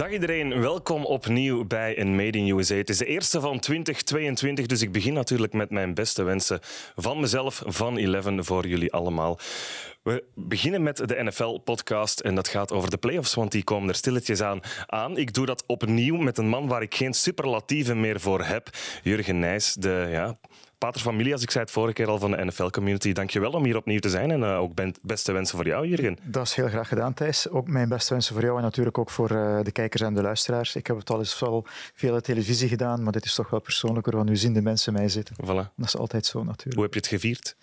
Dag iedereen, welkom opnieuw bij een Made in USA. Het is de eerste van 2022, dus ik begin natuurlijk met mijn beste wensen van mezelf, van Eleven, voor jullie allemaal. We beginnen met de NFL-podcast en dat gaat over de playoffs, want die komen er stilletjes aan, aan. Ik doe dat opnieuw met een man waar ik geen superlatieven meer voor heb, Jurgen Nijs, de ja, pater familias, ik zei het vorige keer al van de NFL-community. Dankjewel om hier opnieuw te zijn en uh, ook beste wensen voor jou, Jurgen. Dat is heel graag gedaan, Thijs. Ook mijn beste wensen voor jou en natuurlijk ook voor uh, de kijkers en de luisteraars. Ik heb het al eens wel veel televisie gedaan, maar dit is toch wel persoonlijker, want nu zien de mensen mij zitten. Voilà. Dat is altijd zo natuurlijk. Hoe heb je het gevierd?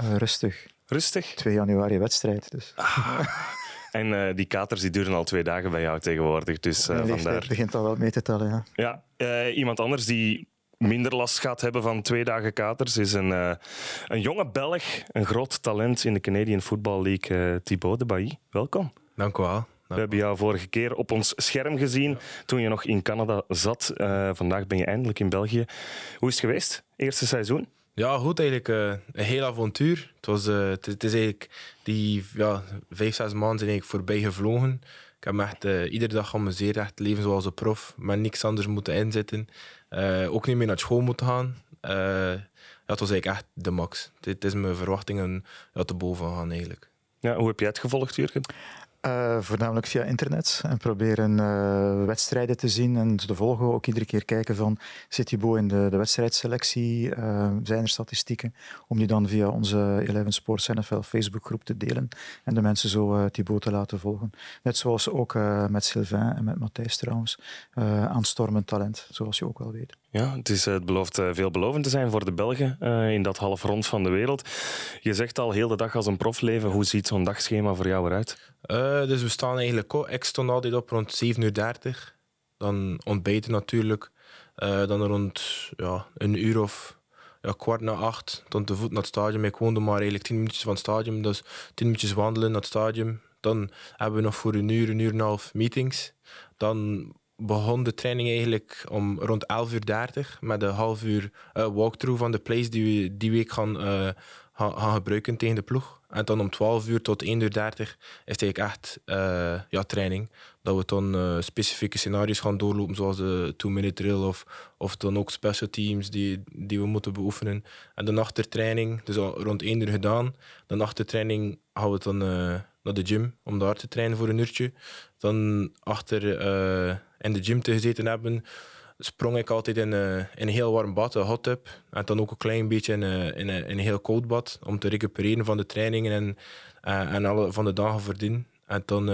Uh, rustig. Rustig? 2 januari wedstrijd, dus... Ah. En uh, die katers die duren al twee dagen bij jou tegenwoordig. Dus, uh, vandaar... begint al wel mee te tellen, ja. Ja, uh, iemand anders die minder last gaat hebben van twee dagen katers, is een, uh, een jonge Belg, een groot talent in de Canadian Football League, uh, Thibaut de Bailly. Welkom. Dank u wel. We hebben jou vorige keer op ons scherm gezien ja. toen je nog in Canada zat. Uh, vandaag ben je eindelijk in België. Hoe is het geweest? Eerste seizoen? Ja, goed eigenlijk. een heel avontuur. Het, was, het, het is eigenlijk die ja, vijf, zes maanden zijn eigenlijk voorbij gevlogen. Ik heb echt uh, iedere dag geamuseerd, echt leven zoals een prof, met niks anders moeten inzetten. Uh, ook niet meer naar school moeten gaan. Ja, het was eigenlijk echt de max. Dit is mijn verwachtingen ja, te boven gaan eigenlijk. Ja, hoe heb jij het gevolgd, Jurgen? Uh, voornamelijk via internet en proberen uh, wedstrijden te zien en te volgen. Ook iedere keer kijken van zit Thibaut in de, de wedstrijdselectie, uh, zijn er statistieken, om die dan via onze Eleven Sports NFL Facebookgroep te delen en de mensen zo Thibaut te laten volgen. Net zoals ook met Sylvain en met Matthijs trouwens, aanstormend talent, zoals je ook wel weet. Ja, het, is, het belooft veelbelovend te zijn voor de Belgen in dat halfrond van de wereld. Je zegt al heel de dag als een profleven, hoe ziet zo'n dagschema voor jou eruit? Uh, dus we staan eigenlijk op. Ik stond altijd op rond 7.30 uur. Dan ontbijten natuurlijk. Uh, dan rond ja, een uur of ja, kwart na acht. Dan te voet naar het stadion. Ik woonde maar eigenlijk 10 minuutjes van het stadion. Dus 10 minuutjes wandelen naar het stadion. Dan hebben we nog voor een uur, een uur en een half meetings. Dan begon de training eigenlijk om rond 11.30 uur met een half uur uh, walkthrough van de plays die we die week gaan, gaan, gaan, gebruiken tegen de ploeg. En dan om 12 uur tot 1.30 uur 30 is eigenlijk echt uh, ja, training. Dat we dan specifieke scenario's gaan doorlopen, zoals de two-minute drill of, of dan ook special teams die, die we moeten beoefenen. En dan achter training, dus al rond 1 uur gedaan. Dan achter training gaan we dan naar de gym om daar te trainen voor een uurtje. Dan achter in de gym te gezeten hebben, sprong ik altijd in, uh, in een heel warm bad, een hot tub. En dan ook een klein beetje in, uh, in, in een heel koud bad, om te recupereren van de trainingen en, en alle van de dagen voordien. En dan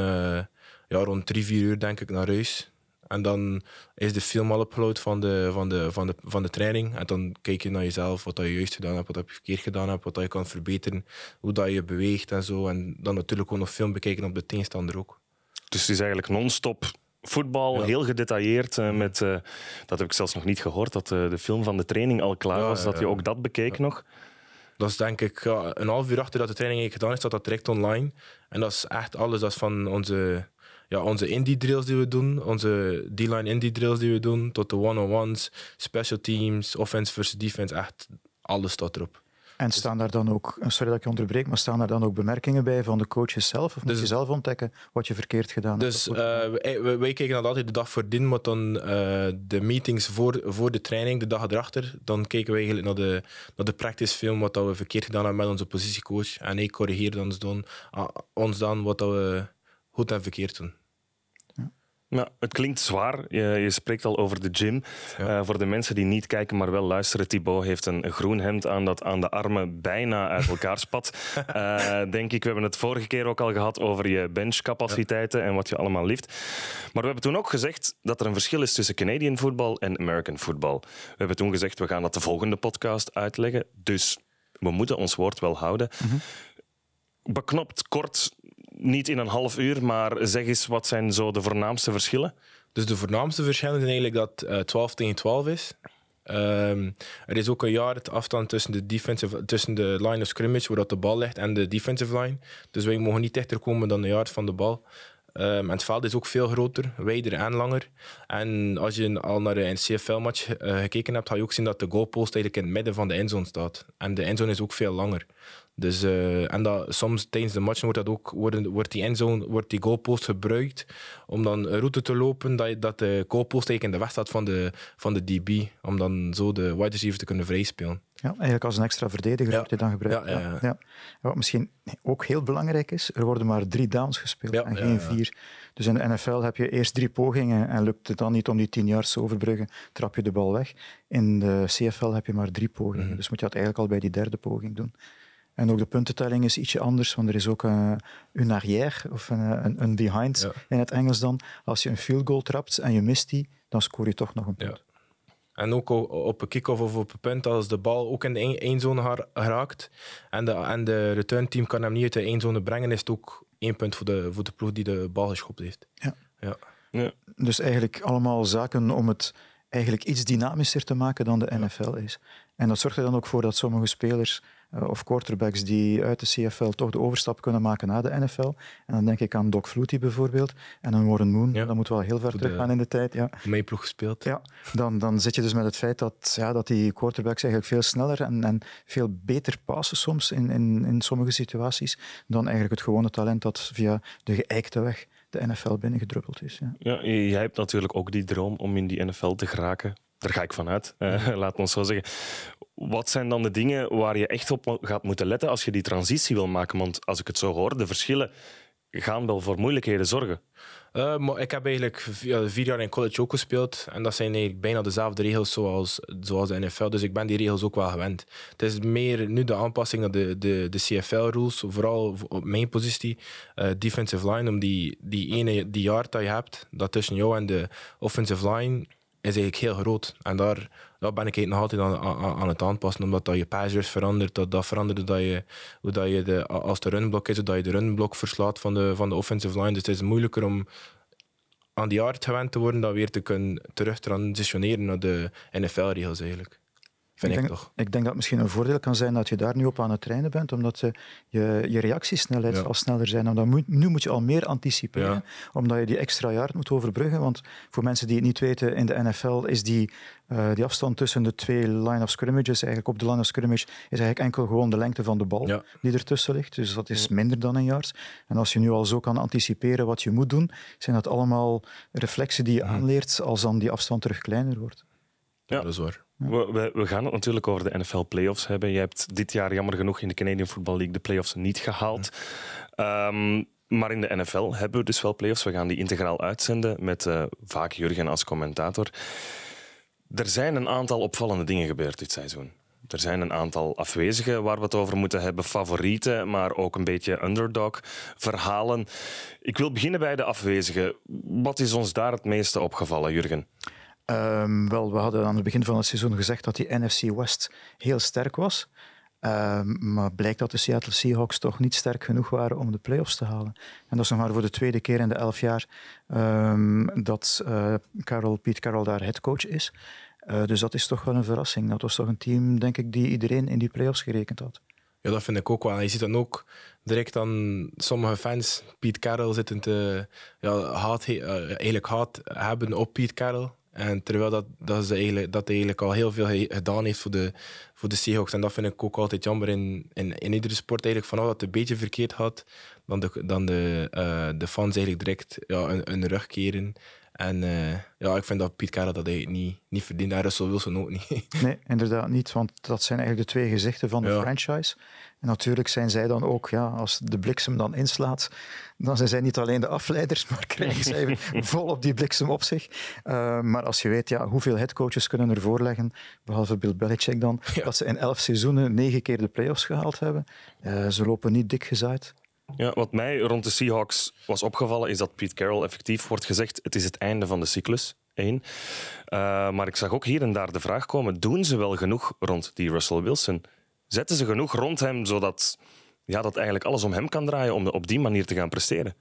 ja, rond drie, vier uur denk ik naar huis. En dan is de film al upload van de, van, de, van, de, van de training. En dan kijk je naar jezelf, wat je juist gedaan hebt, wat je verkeerd gedaan hebt, wat je kan verbeteren, hoe dat je beweegt en zo. En dan natuurlijk ook nog film bekijken op de tegenstander ook. Dus het is eigenlijk non-stop voetbal, ja. heel gedetailleerd. Uh, met, uh, dat heb ik zelfs nog niet gehoord, dat uh, de film van de training al klaar ja, was, dat je ook dat bekeek nog. Dat is denk ik ja, een half uur achter dat de training gedaan is, staat dat direct online. En dat is echt alles, dat is van onze ja, onze indie drills die we doen, onze D-line indie drills die we doen, tot de one-on-ones, special teams, offense versus defense, echt alles staat erop. En staan daar dan ook, sorry dat ik je onderbreek, maar staan daar dan ook bemerkingen bij van de coaches zelf? Of moet dus, je zelf ontdekken wat je verkeerd gedaan dus, hebt? Dus uh, wij, wij kijken dat altijd de dag voordien, maar dan uh, de meetings voor, voor de training, de dag erachter, dan kijken we eigenlijk naar de, naar de practice film, wat dat we verkeerd gedaan hebben met onze positiecoach. En ik corrigeer ons dan, uh, ons dan wat dat we goed en verkeerd doen. Nou, het klinkt zwaar. Je, je, spreekt al over de gym. Ja. Uh, voor de mensen die niet kijken, maar wel luisteren. Thibaut heeft een groen hemd aan dat aan de armen bijna uit elkaar spat. uh, denk ik. We hebben het vorige keer ook al gehad over je benchcapaciteiten ja. en wat je allemaal lift. Maar we hebben toen ook gezegd dat er een verschil is tussen Canadian football en American football. We hebben toen gezegd, we gaan dat de volgende podcast uitleggen. Dus we moeten ons woord wel houden. Mm -hmm. Beknopt, kort, niet in een half uur, maar zeg eens wat zijn zo de voornaamste verschillen? Dus de voornaamste verschillen zijn eigenlijk dat uh, 12 tegen 12 is. Um, er is ook een jaar het afstand tussen de, defensive, tussen de line of scrimmage, waar dat de bal ligt, en de defensive line. Dus wij mogen niet dichter komen dan de yard van de bal. Um, en het veld is ook veel groter, wijder en langer. En als je al naar een CFL-match uh, gekeken hebt, ga je ook zien dat de goalpost eigenlijk in het midden van de endzone staat. En de endzone is ook veel langer. Dus, uh, en dat, soms tijdens de match wordt, dat ook, worden, wordt die endzone, wordt die goalpost gebruikt om dan een route te lopen dat, dat de goalpost eigenlijk in de weg staat van de, van de DB. Om dan zo de wide receiver te kunnen vrijspelen. Ja, eigenlijk als een extra verdediger wordt hij dan gebruikt. Ja, ja, ja. Wat misschien ook heel belangrijk is, er worden maar drie downs gespeeld en geen vier. Dus in de NFL heb je eerst drie pogingen en lukt het dan niet om die tien yards te overbruggen, trap je de bal weg. In de CFL heb je maar drie pogingen, mhm. dus moet je dat eigenlijk al bij die derde poging doen. En ook de puntentelling is ietsje anders, want er is ook een, een arrière of een, een behind in het Engels dan. Als je een field goal trapt en je mist die, dan scoor je toch nog een punt. En ook op een kick-off of op een punt, als de bal ook in de eenzone geraakt en de, en de returnteam kan hem niet uit de eenzone brengen, is het ook één punt voor de, voor de ploeg die de bal geschopt heeft. Ja. Ja. ja. Dus eigenlijk allemaal zaken om het eigenlijk iets dynamischer te maken dan de NFL is. En dat zorgt er dan ook voor dat sommige spelers of quarterbacks die uit de CFL toch de overstap kunnen maken naar de NFL. En dan denk ik aan Doc Flutie bijvoorbeeld en een Warren Moon. Ja. Dat moet wel heel ver terug gaan in de tijd. Ja. Meeploeg gespeeld. Ja, dan, dan zit je dus met het feit dat, ja, dat die quarterbacks eigenlijk veel sneller en, en veel beter passen soms in, in, in sommige situaties dan eigenlijk het gewone talent dat via de geëikte weg de NFL binnengedruppeld is. Ja. Ja, jij hebt natuurlijk ook die droom om in die NFL te geraken. Daar ga ik vanuit, uh, laat ons zo zeggen. Wat zijn dan de dingen waar je echt op gaat moeten letten als je die transitie wil maken? Want als ik het zo hoor, de verschillen gaan wel voor moeilijkheden zorgen. Uh, maar ik heb eigenlijk vier jaar in college ook gespeeld. En dat zijn eigenlijk bijna dezelfde regels zoals, zoals de NFL. Dus ik ben die regels ook wel gewend. Het is meer nu de aanpassing naar de, de, de CFL-rules. Vooral op mijn positie, uh, defensive line. Om die, die ene die yard dat je hebt, dat tussen jou en de offensive line is eigenlijk heel groot. En daar, daar ben ik nog altijd aan, aan, aan, het aanpassen, omdat dat je passers verandert. Dat, dat verandert dat je, hoe dat je de, als de runblok is, dat je de runblok verslaat van de, van de offensive line. Dus het is moeilijker om aan die art gewend te worden, dat weer te kunnen terug transitioneren naar de NFL-regels eigenlijk ik, denk, toch. ik denk dat het misschien een voordeel kan zijn dat je daar nu op aan het trainen bent, omdat je, je, je reactiesnelheid zal sneller zijn. Omdat moet, nu moet je al meer anticiperen, omdat je die extra jaar moet overbruggen. Want voor mensen die het niet weten, in de NFL is die, uh, die afstand tussen de twee line of scrimmages, eigenlijk op de line of scrimmage, is eigenlijk enkel gewoon de lengte van de bal die ertussen ligt. Dus dat is minder dan een jaar. En als je nu al zo kan anticiperen wat je moet doen, zijn dat allemaal reflexen die je aanleert als dan die afstand terug kleiner wordt. Ja, dat is waar. We, we, gaan het natuurlijk over de NFL playoffs hebben. Je hebt dit jaar jammer genoeg in de Canadian Football League de playoffs niet gehaald. Um, maar in de NFL hebben we dus wel playoffs. We gaan die integraal uitzenden met uh, vaak Jurgen als commentator. Er zijn een aantal opvallende dingen gebeurd dit seizoen. Er zijn een aantal afwezigen waar we het over moeten hebben, favorieten, maar ook een beetje underdog-verhalen. Ik wil beginnen bij de afwezigen. Wat is ons daar het meeste opgevallen, Jurgen? Um, wel, we hadden aan het begin van het seizoen gezegd dat die NFC West heel sterk was. Um, maar blijkt dat de Seattle Seahawks toch niet sterk genoeg waren om de playoffs te halen. En dat is nog maar voor de tweede keer in de elf jaar um, dat uh, Carol, Pete Carroll daar headcoach is. Uh, dus dat is toch wel een verrassing. Dat was toch een team, denk ik, die iedereen in die playoffs gerekend had. Ja, dat vind ik ook wel. Je ziet dan ook direct aan sommige fans Pete Carroll zitten te ja, haat, eigenlijk haat hebben op Pete Carroll. En terwijl dat, dat, ze eigenlijk, dat hij eigenlijk al heel veel gedaan heeft voor de, voor de Seahawks. En dat vind ik ook altijd jammer in, in, iedere sport. Eigenlijk vanaf dat het een beetje verkeerd had, dan de, dan de, uh, de fans eigenlijk direct ja, een, een rug keren. En uh, ja, ik vind dat Piet Carroll dat hij niet, niet verdient. En Russell Wilson ook niet. Nee, inderdaad niet. Want dat zijn eigenlijk de twee gezichten van de ja. franchise. En natuurlijk zijn zij dan ook, ja, als de bliksem dan inslaat, dan zijn zij niet alleen de afleiders, maar krijgen zij volop die bliksem op zich. Uh, maar als je weet ja, hoeveel headcoaches kunnen er voorleggen, behalve Bill Belichick dan, ja. dat ze in elf seizoenen negen keer de playoffs gehaald hebben. Uh, ze lopen niet dik gezaaid. Ja, wat mij rond de Seahawks was opgevallen, is dat Pete Carroll effectief wordt gezegd: het is het einde van de cyclus. Eén. Uh, maar ik zag ook hier en daar de vraag komen: doen ze wel genoeg rond die Russell Wilson? Zetten ze genoeg rond hem zodat ja, dat eigenlijk alles om hem kan draaien om op die manier te gaan presteren?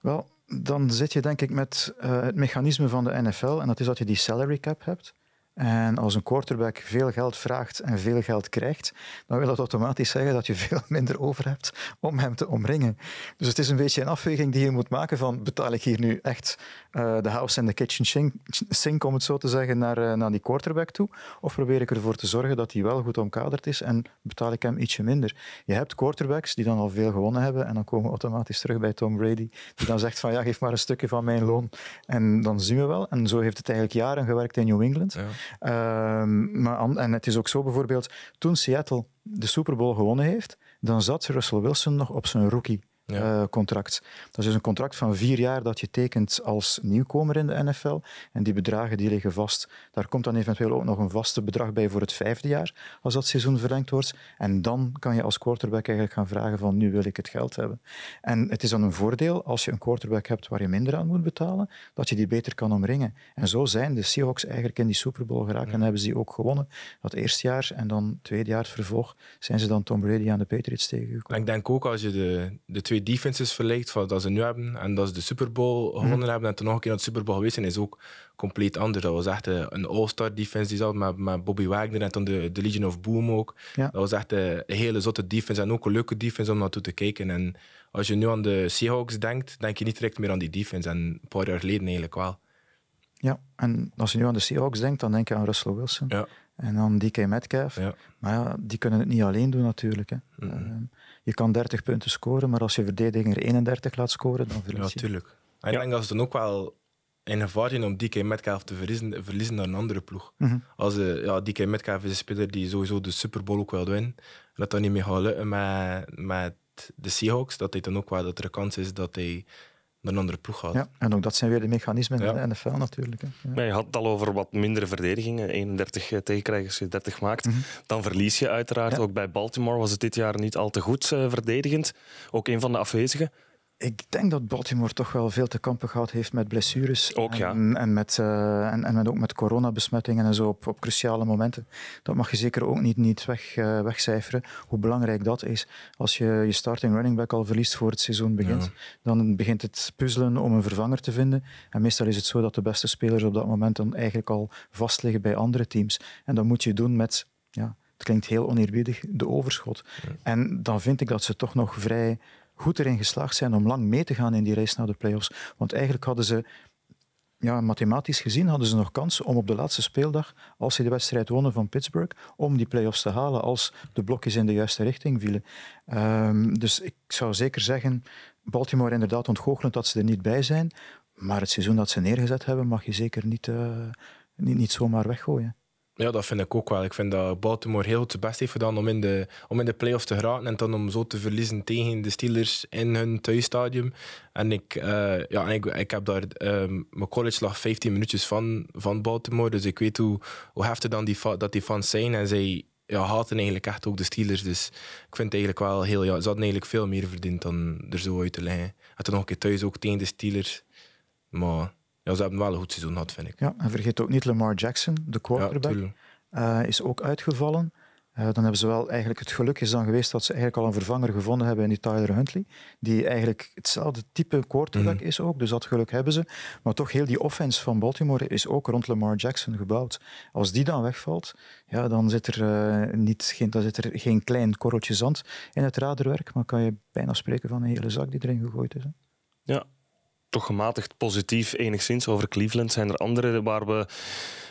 Wel, dan zit je denk ik met uh, het mechanisme van de NFL en dat is dat je die salary cap hebt. En als een quarterback veel geld vraagt en veel geld krijgt, dan wil dat automatisch zeggen dat je veel minder over hebt om hem te omringen. Dus het is een beetje een afweging die je moet maken van betaal ik hier nu echt uh, de house en de kitchen sink, om het zo te zeggen, naar, uh, naar die quarterback toe? Of probeer ik ervoor te zorgen dat hij wel goed omkaderd is en betaal ik hem ietsje minder? Je hebt quarterbacks die dan al veel gewonnen hebben en dan komen we automatisch terug bij Tom Brady, die dan zegt van ja, geef maar een stukje van mijn loon en dan zien we wel. En zo heeft het eigenlijk jaren gewerkt in New England. Ehm, maar, en het is ook zo bijvoorbeeld, toen Seattle de Super Bowl gewonnen heeft, dan zat Russell Wilson nog op zijn rookie ja. Eh, contract. Dat is dus een contract van vier jaar dat je tekent als nieuwkomer in de NFL. En die bedragen die liggen vast. Daar komt dan eventueel ook nog een vaste bedrag bij voor het vijfde jaar, als dat seizoen verlengd wordt. En dan kan je als quarterback eigenlijk gaan vragen van nu wil ik het geld hebben. En het is dan een voordeel als je een quarterback hebt waar je minder aan moet betalen, dat je die beter kan omringen. En zo zijn de Seahawks eigenlijk in die Super Bowl geraakt en hebben ze die ook gewonnen. Dat eerste jaar en dan tweede jaar het vervolg zijn ze dan Tom Brady aan de Patriots tegengekomen. Ik denk ook als je de, de twee defenses vergelijkt van dat ze nu hebben en dat ze de Super Bowl mhm. gewonnen hebben en toen nog een keer naar de Super Bowl geweest zijn, is ook compleet anders. Dat was echt een all-star defense die zat met, met Bobby Wagner en toen de, de Legion of Boom ook. Dat was echt een, hele zotte defense en ook een leuke defense om naartoe te kijken. En als je nu aan de Seahawks denkt, denk je niet direct meer aan die defense. En een paar jaar geleden eigenlijk wel. Ja, en als je nu aan de Seahawks denkt, dan denk je aan Russell Wilson. Ja. En dan DK Metcalf. Ja. Maar ja, die kunnen het niet alleen doen natuurlijk. Hè. Mm je kan 30 punten scoren, maar als je verdediger 31 laat scoren, dan verlies je. Ja, tuurlijk. En ik denk dat ze dan ook wel in gevaar zijn om DK Metcalf te verliezen, verliezen naar een andere ploeg. Mhm. Als de, ja, DK Metcalf is een speler die sowieso de Super Bowl ook wil winnen. Dat dat niet meer gaat lukken met, met de Seahawks. Dat, hij dan ook wel, dat er een kans is dat hij een andere ploeg gaat. Ja, en ook dat zijn weer de mechanismen in de NFL natuurlijk. Hè. Ja. je had het al over wat mindere verdedigingen, 31 tegenkrijgen als je 30 maakt. Mhm. Dan verlies je uiteraard. Ook bij Baltimore was het dit jaar niet al te goed uh, verdedigend. Ook een van de afwezigen. Ik denk dat Baltimore toch wel veel te kampen gehad heeft met blessures. Ook, ja. En, en met, uh, en, en met, ook met coronabesmettingen en zo op, op cruciale momenten. Dat mag je zeker ook niet, niet weg, uh, wegcijferen, hoe belangrijk dat is. Als je je starting running back al verliest voor het seizoen begint, dan begint het puzzelen om een vervanger te vinden. En meestal is het zo dat de beste spelers op dat moment dan eigenlijk al vast liggen bij andere teams. En dat moet je doen met, ja, het klinkt heel oneerbiedig, de overschot. En dan vind ik dat ze toch nog vrij goed erin geslaagd zijn om lang mee te gaan in die race naar de playoffs. Want eigenlijk hadden ze, ja, mathematisch gezien, hadden ze nog kans om op de laatste speeldag, als ze de wedstrijd wonnen van Pittsburgh, om die playoffs te halen als de blokjes in de juiste richting vielen. Um, dus ik zou zeker zeggen, Baltimore inderdaad ontgoochelend dat ze er niet bij zijn. Maar het seizoen dat ze neergezet hebben, mag je zeker niet, uh, niet, niet zomaar weggooien. Ja, dat vind ik ook wel. Ik vind dat Baltimore heel het best heeft gedaan om in de, om in de playoffs te geraken en dan om zo te verliezen tegen de Steelers in hun thuisstadium. En ik, uh, ja, ik, ik heb daar, um, mijn college lag 15 minuutjes van, van Baltimore, dus ik weet hoe, hoe heftig dan die, dat die fans zijn. En zij ja, haten eigenlijk echt ook de Steelers, dus ik vind het eigenlijk wel heel, ja, ze hadden eigenlijk veel meer verdiend dan er zo uit te leggen. En toen nog een keer thuis ook tegen de Steelers, maar ja, ze hebben wel een goed seizoen gehad, vind ik. Ja, en vergeet ook niet Lamar Jackson, de quarterback, ja, uh, is ook uitgevallen. Uh, dan hebben ze wel eigenlijk het geluk is dan geweest dat ze eigenlijk al een vervanger gevonden hebben in die Tyler Huntley, die eigenlijk hetzelfde type quarterback mm. is ook, dus dat geluk hebben ze. Maar toch heel die offense van Baltimore is ook rond Lamar Jackson gebouwd. Als die dan wegvalt, ja, dan zit er, uh, niet, geen, dan zit er geen klein korreltje zand in het raderwerk, maar kan je bijna spreken van een hele zak die erin gegooid is. Hè? Ja, toch gematigd positief enigszins over Cleveland. Zijn er andere waar we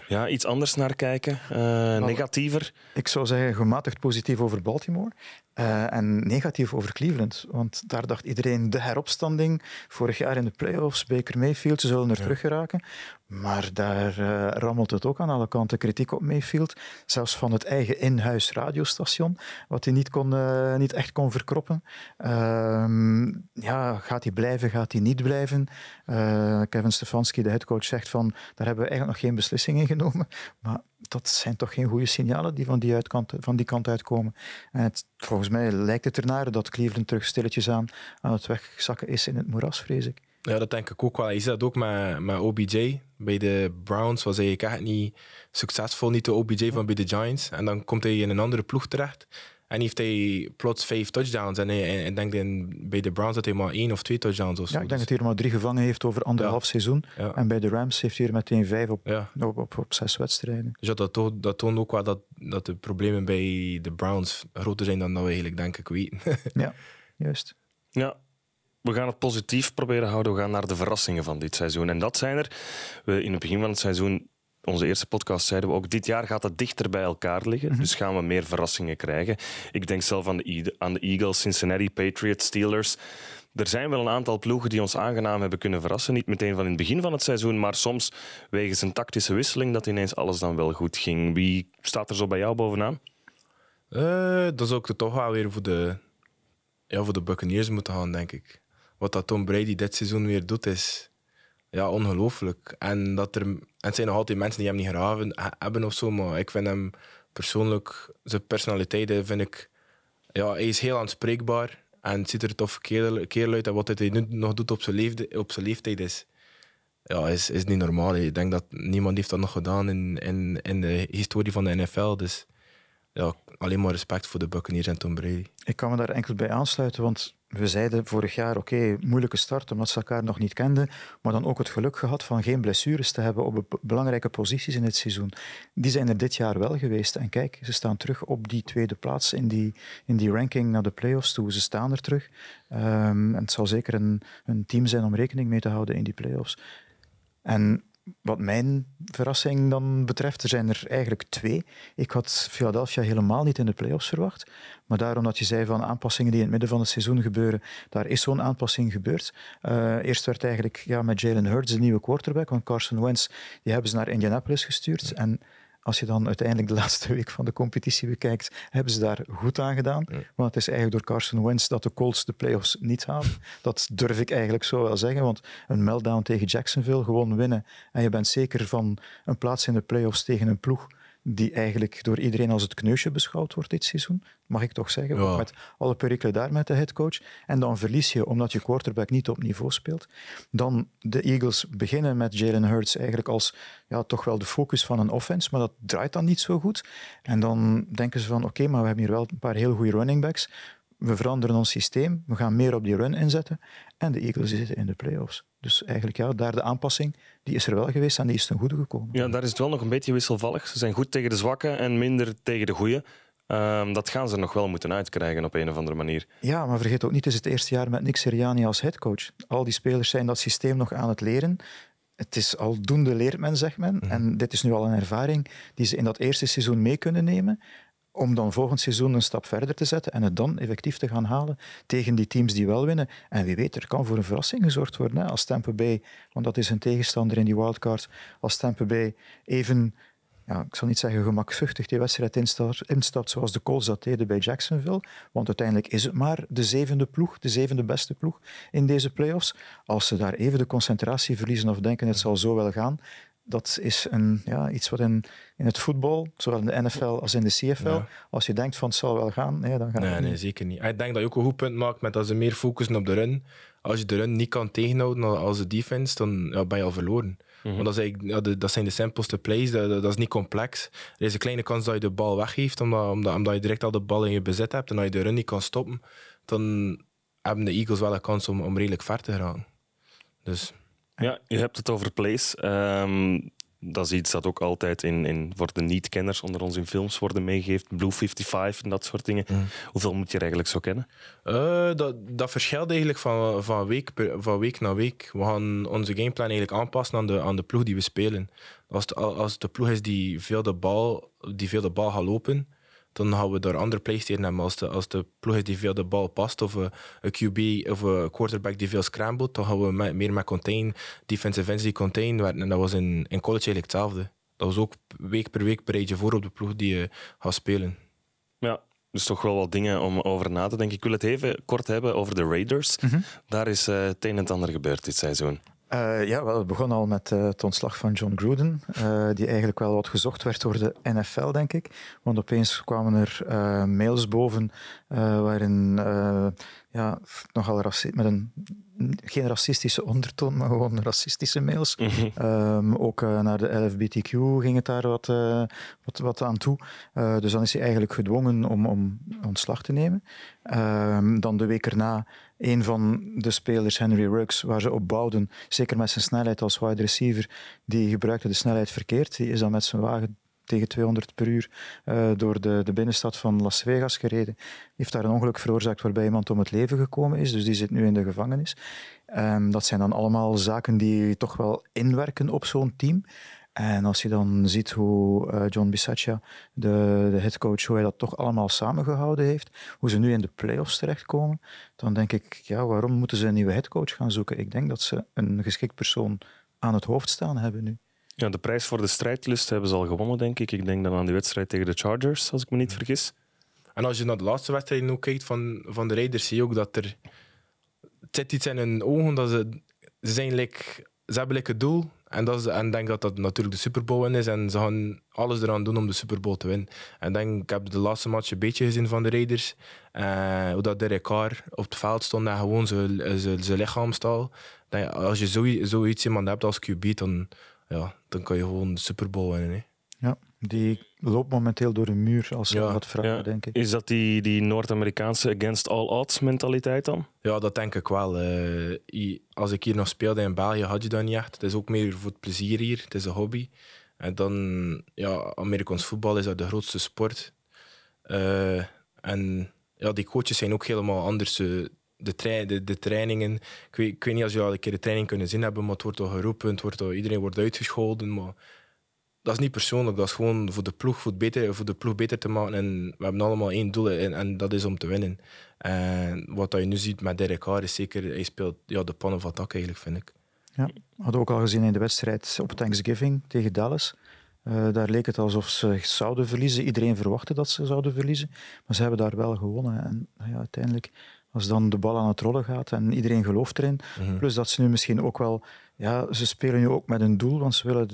ja, iets anders naar kijken? Uh, negatiever? Ik zou zeggen gematigd positief over Baltimore. Uh, en negatief over Cleveland. Want daar dacht iedereen de heropstanding. Vorig jaar in de playoffs, Baker Mayfield, ze zullen er ja. terug geraken. Maar daar uh, rammelt het ook aan alle kanten. Kritiek op Mayfield. Zelfs van het eigen in-huis radiostation. Wat hij niet, kon, uh, niet echt kon verkroppen. Ehm, ja, gaat hij blijven, gaat hij niet blijven? Kevin Stefanski, de headcoach, zegt van daar hebben we eigenlijk nog geen beslissing in genomen. Maar dat zijn toch geen goede signalen die van die, uitkant, van die kant uitkomen. En het, volgens mij lijkt het ernaar dat Cleveland terug stilletjes aan aan het wegzakken is in het moeras, vrees ik. Ja, dat denk ik ook wel. Je ziet dat ook met, met OBJ. Bij de Browns was hij echt niet succesvol, niet de OBJ van bij de Giants. En dan komt hij in een andere ploeg terecht. En heeft hij plots vijf touchdowns. En ik denk in, bij de Browns dat hij maar één of twee touchdowns of zo. Ja, ik denk dat hij er maar drie gevangen heeft over anderhalf seizoen. En bij de Rams heeft hij er meteen vijf op, op, op, op, zes wedstrijden. Dus dat, toont, dat toont ook wel dat, dat de problemen bij de Browns groter zijn dan dat we eigenlijk denk ik weten. ja, juist. Ja, we gaan het positief proberen houden. We gaan naar de verrassingen van dit seizoen. En dat zijn er. We in het begin van het seizoen onze eerste podcast zeiden we ook, dit jaar gaat het dichter bij elkaar liggen. Mhm. Dus gaan we meer verrassingen krijgen. Ik denk zelf aan de, aan de Eagles, Cincinnati, Patriots, Steelers. Er zijn wel een aantal ploegen die ons aangenaam hebben kunnen verrassen. Niet meteen van in het begin van het seizoen, maar soms wegens een tactische wisseling dat ineens alles dan wel goed ging. Wie staat er zo bij jou bovenaan? Uh, dat is ook toch wel weer voor de, ja, voor de Buccaneers moeten gaan, denk ik. Wat dat Tom Brady dit seizoen weer doet, is ja, ongelooflijk. En dat er, en zijn nog altijd mensen die hem niet graven hebben of zo, maar ik vind hem persoonlijk, zijn personaliteit vind ik, ja, hij is heel aanspreekbaar en het ziet er tof kerel, kerel uit. En wat hij nu nog doet op zijn, leefde, op zijn leeftijd is, ja, is, is niet normaal. Ik denk dat niemand heeft dat nog gedaan in, in, in de historie van de NFL. Dus ja, alleen maar respect voor de Buccaneers en Tom Brady. Ik kan me daar enkel bij aansluiten, want we zeiden vorig jaar, oké, moeilijke start omdat ze elkaar nog niet kenden, maar dan ook het geluk gehad van geen blessures te hebben op belangrijke posities in het seizoen. Die zijn er dit jaar wel geweest. En kijk, ze staan terug op die tweede plaats in die, in die ranking naar de playoffs toe. Ze staan er terug. Um, en het zal zeker een, een team zijn om rekening mee te houden in die playoffs. En wat mijn verrassing dan betreft, er zijn er eigenlijk twee. Ik had Philadelphia helemaal niet in de playoffs verwacht. Maar daarom dat je zei van aanpassingen die in het midden van het seizoen gebeuren, daar is zo'n aanpassing gebeurd. Uh, eerst werd eigenlijk ja, met Jalen Hurts de nieuwe quarterback, want Carson Wentz die hebben ze naar Indianapolis gestuurd. En als je dan uiteindelijk de laatste week van de competitie bekijkt, hebben ze daar goed aan gedaan. Want het is eigenlijk door Carson Wentz dat de Colts de playoffs niet halen. Dat durf ik eigenlijk zo wel zeggen. Want een meltdown tegen Jacksonville, gewoon winnen. En je bent zeker van een plaats in de playoffs tegen een ploeg die eigenlijk door iedereen als het kneusje beschouwd wordt dit seizoen, mag ik toch zeggen, met alle perikelen daar met de headcoach. En dan verlies je omdat je quarterback niet op niveau speelt. Dan de Eagles beginnen met Jalen Hurts eigenlijk als ja, toch wel de focus van een offense, maar dat draait dan niet zo goed. En dan denken ze van oké, maar we hebben hier wel een paar heel goede running backs. We veranderen ons systeem, we gaan meer op die run inzetten. En de Eagles zitten in de playoffs. Dus eigenlijk ja, daar de aanpassing, die is er wel geweest en die is ten goede gekomen. Ja, daar is het wel nog een beetje wisselvallig. Ze zijn goed tegen de zwakke en minder tegen de goede. Um, dat gaan ze nog wel moeten uitkrijgen op een of andere manier. Ja, maar vergeet ook niet, het is het eerste jaar met Nick Sirianni als headcoach. Al die spelers zijn dat systeem nog aan het leren. Het is aldoende leert men, zegt men. Mhm. En dit is nu al een ervaring die ze in dat eerste seizoen mee kunnen nemen om dan volgend seizoen een stap verder te zetten en het dan effectief te gaan halen tegen die teams die wel winnen. En wie weet, er kan voor een verrassing gezorgd worden. Als Tampa Bay, want dat is een tegenstander in die wildcard, als Tampa Bay even, ja, ik zal niet zeggen gemakzuchtig die wedstrijd instapt, instapt zoals de Colts dat deden bij Jacksonville, want uiteindelijk is het maar de zevende ploeg, de zevende beste ploeg in deze playoffs. Als ze daar even de concentratie verliezen of denken het zal zo wel gaan, dat is een, ja, iets wat in, in het voetbal, zowel in de NFL als in de CFL, als je denkt van het zal wel gaan, nee, dan gaat nee, het Nee, zeker niet. Ik denk dat je ook een goed punt maakt met dat ze meer focussen op de run. Als je de run niet kan tegenhouden als de defense, dan ja, ben je al verloren. Mhm. Want dat, is ja, de, dat zijn de simpelste plays, dat, dat, is niet complex. Er is een kleine kans dat je de bal weggeeft, omdat, omdat, omdat je direct al de bal in je bezit hebt en dat je de run niet kan stoppen, dan hebben de Eagles wel een kans om, om redelijk ver te gaan. Dus ja, je hebt het over plays. Ehm, dat is iets dat ook altijd in, in, voor de niet-kenners onder ons in films worden meegegeven. Blue 55 en dat soort dingen. Mm. Hoeveel moet je er eigenlijk zo kennen? Uh, dat, dat verschilt eigenlijk van, van, week van week naar week. We gaan onze gameplan eigenlijk aanpassen aan de, aan de ploeg die we spelen. Als, de, als de ploeg is die veel de bal, die veel de bal gaat lopen, dan gaan we door andere plays hebben. Als de, als de ploeg is die veel de bal past, of een, QB of een quarterback die veel scrambled, dan gaan we meer met contain, defensive ends die contain. En dat was in, in college eigenlijk hetzelfde. Dat was ook week per week bereid je voor op de ploeg die je gaat spelen. Ja, dus toch wel wat dingen om over na te denken. Ik wil het even kort hebben over de Raiders. Mhm. Daar is uh, het een en het ander gebeurd dit seizoen. Uh, ja, wel, het begon al met uh, het ontslag van John Gruden, uh, die eigenlijk wel wat gezocht werd door de NFL, denk ik. Want opeens kwamen er mails boven waarin ja, nogal met een geen racistische ondertoon, maar gewoon racistische mails. Ehm, ook uh, naar de LFBTQ ging het daar wat, uh, wat, wat aan toe. Uh, dus dan is hij eigenlijk gedwongen om, om ontslag te nemen. Um, dan de week erna een van de spelers, Henry Ruggs, waar ze op bouwden, zeker met zijn snelheid als wide receiver, die gebruikte de snelheid verkeerd. Die is dan met zijn wagen tegen 200 per uur uh, door de, de binnenstad van Las Vegas gereden. Heeft daar een ongeluk veroorzaakt waarbij iemand om het leven gekomen is. Dus die zit nu in de gevangenis. Um, dat zijn dan allemaal zaken die toch wel inwerken op zo'n team. En als je dan ziet hoe uh, John Bisaccia, de, de headcoach, hoe hij dat toch allemaal samengehouden heeft, hoe ze nu in de playoffs terechtkomen, dan denk ik, ja, waarom moeten ze een nieuwe headcoach gaan zoeken? Ik denk dat ze een geschikt persoon aan het hoofd staan hebben nu. Ja, de prijs voor de strijdlust hebben ze al gewonnen, denk ik. Ik denk dan aan die wedstrijd tegen de Chargers, als ik me niet vergis. En als je naar de laatste wedstrijd nu kijkt van, van de Raiders, zie je ook dat er... Het zit iets in hun ogen, dat ze... Ze, zijn like, ze hebben like het doel. En, is, en denk dat dat natuurlijk de Super Bowl is. En ze gaan alles eraan doen om de Super Bowl te winnen. En denk, ik heb de laatste match een beetje gezien van de Raiders. Uh, hoe dat Derek Carr op het veld stond en gewoon zijn lichaamstaal. Als je zoiets iemand hebt als QB, dan ja, dan kan je gewoon de Super Bowl winnen. Hè. Die loopt momenteel door een muur als je ja, wat vragen, ja. denk ik. Is dat die, die Noord-Amerikaanse against all odds mentaliteit dan? Ja, dat denk ik wel. Uh, als ik hier nog speelde in België, had je dat niet echt. Het is ook meer voor het plezier hier. Het is een hobby. En dan, ja, Amerikaans voetbal is dat de grootste sport. Uh, en ja, die coaches zijn ook helemaal anders. Uh, de, de, de, trainingen. Ik weet, ik weet, niet als jullie al een keer de training kunnen zien hebben, maar het wordt al geroepen, het wordt al, iedereen wordt uitgescholden. Maar dat is niet persoonlijk, dat is gewoon voor de ploeg, voor, beter, voor de ploeg beter te maken. En we hebben allemaal één doel en, en dat is om te winnen. En wat je nu ziet met Derek Carr is zeker, hij speelt ja, de pannen van tak eigenlijk, vind ik. Ja, hadden we ook al gezien in de wedstrijd op Thanksgiving tegen Dallas. Uh, daar leek het alsof ze zouden verliezen. Iedereen verwachtte dat ze zouden verliezen. Maar ze hebben daar wel gewonnen. En ja, uiteindelijk als dan de bal aan het rollen gaat en iedereen gelooft erin. Mhm. Plus dat ze nu misschien ook wel... Ja, ze spelen nu ook met een doel, want ze willen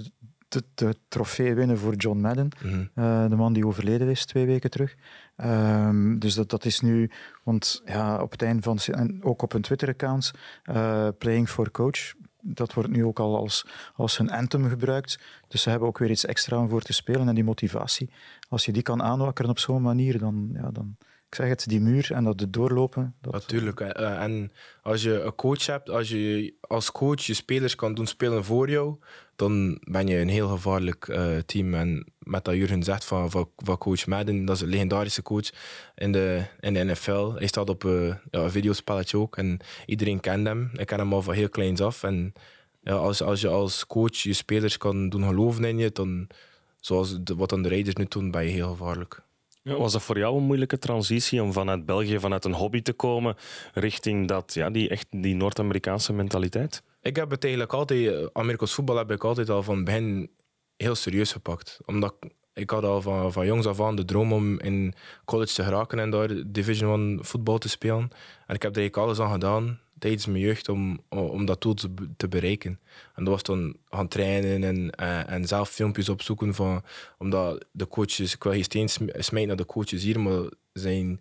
de, de, de trofee winnen voor John Madden. Mhm. uh, de man die overleden is twee weken terug. Um, dus dat, dat is nu... Want ja, op het einde van... En ook op hun Twitter-account, uh, Playing for Coach, dat wordt nu ook al als, als een anthem gebruikt. Dus ze hebben ook weer iets extra om voor te spelen. En die motivatie, als je die kan aanwakkeren op zo'n manier, dan... Ja, dan ik zeg het, die muur en dat het doorlopen. Dat... Natuurlijk. Uh, en als je een coach hebt, als je als coach je spelers kan doen spelen voor jou, dan ben je een heel gevaarlijk uh, team. En met dat Jurgen zegt van, van, coach Madden, dat is een legendarische coach in de, in de NFL. Hij staat op uh, ja, een videospelletje ook en iedereen kent hem. Ik ken hem al van heel kleins af. En als, als je als coach je spelers kan doen geloven in je, dan, zoals wat dan de Raiders nu doen, ben je heel gevaarlijk. Was dat voor jou een moeilijke transitie om vanuit België, vanuit een hobby te komen, richting dat, ja, die, echt, die Noord-Amerikaanse mentaliteit? Ik heb het eigenlijk altijd, eh, Amerikaans voetbal heb ik altijd al van begin heel serieus gepakt. Omdat ik had al van, van jongs af aan de droom om in college te geraken en daar Division One voetbal te spelen. En ik heb er eigenlijk alles aan gedaan tijdens mijn jeugd om, om dat doel te, te bereiken. En dat was dan gaan trainen en, uh, en zelf filmpjes opzoeken van, omdat de coaches, ik wil geen steen smijten naar de coaches hier, maar zijn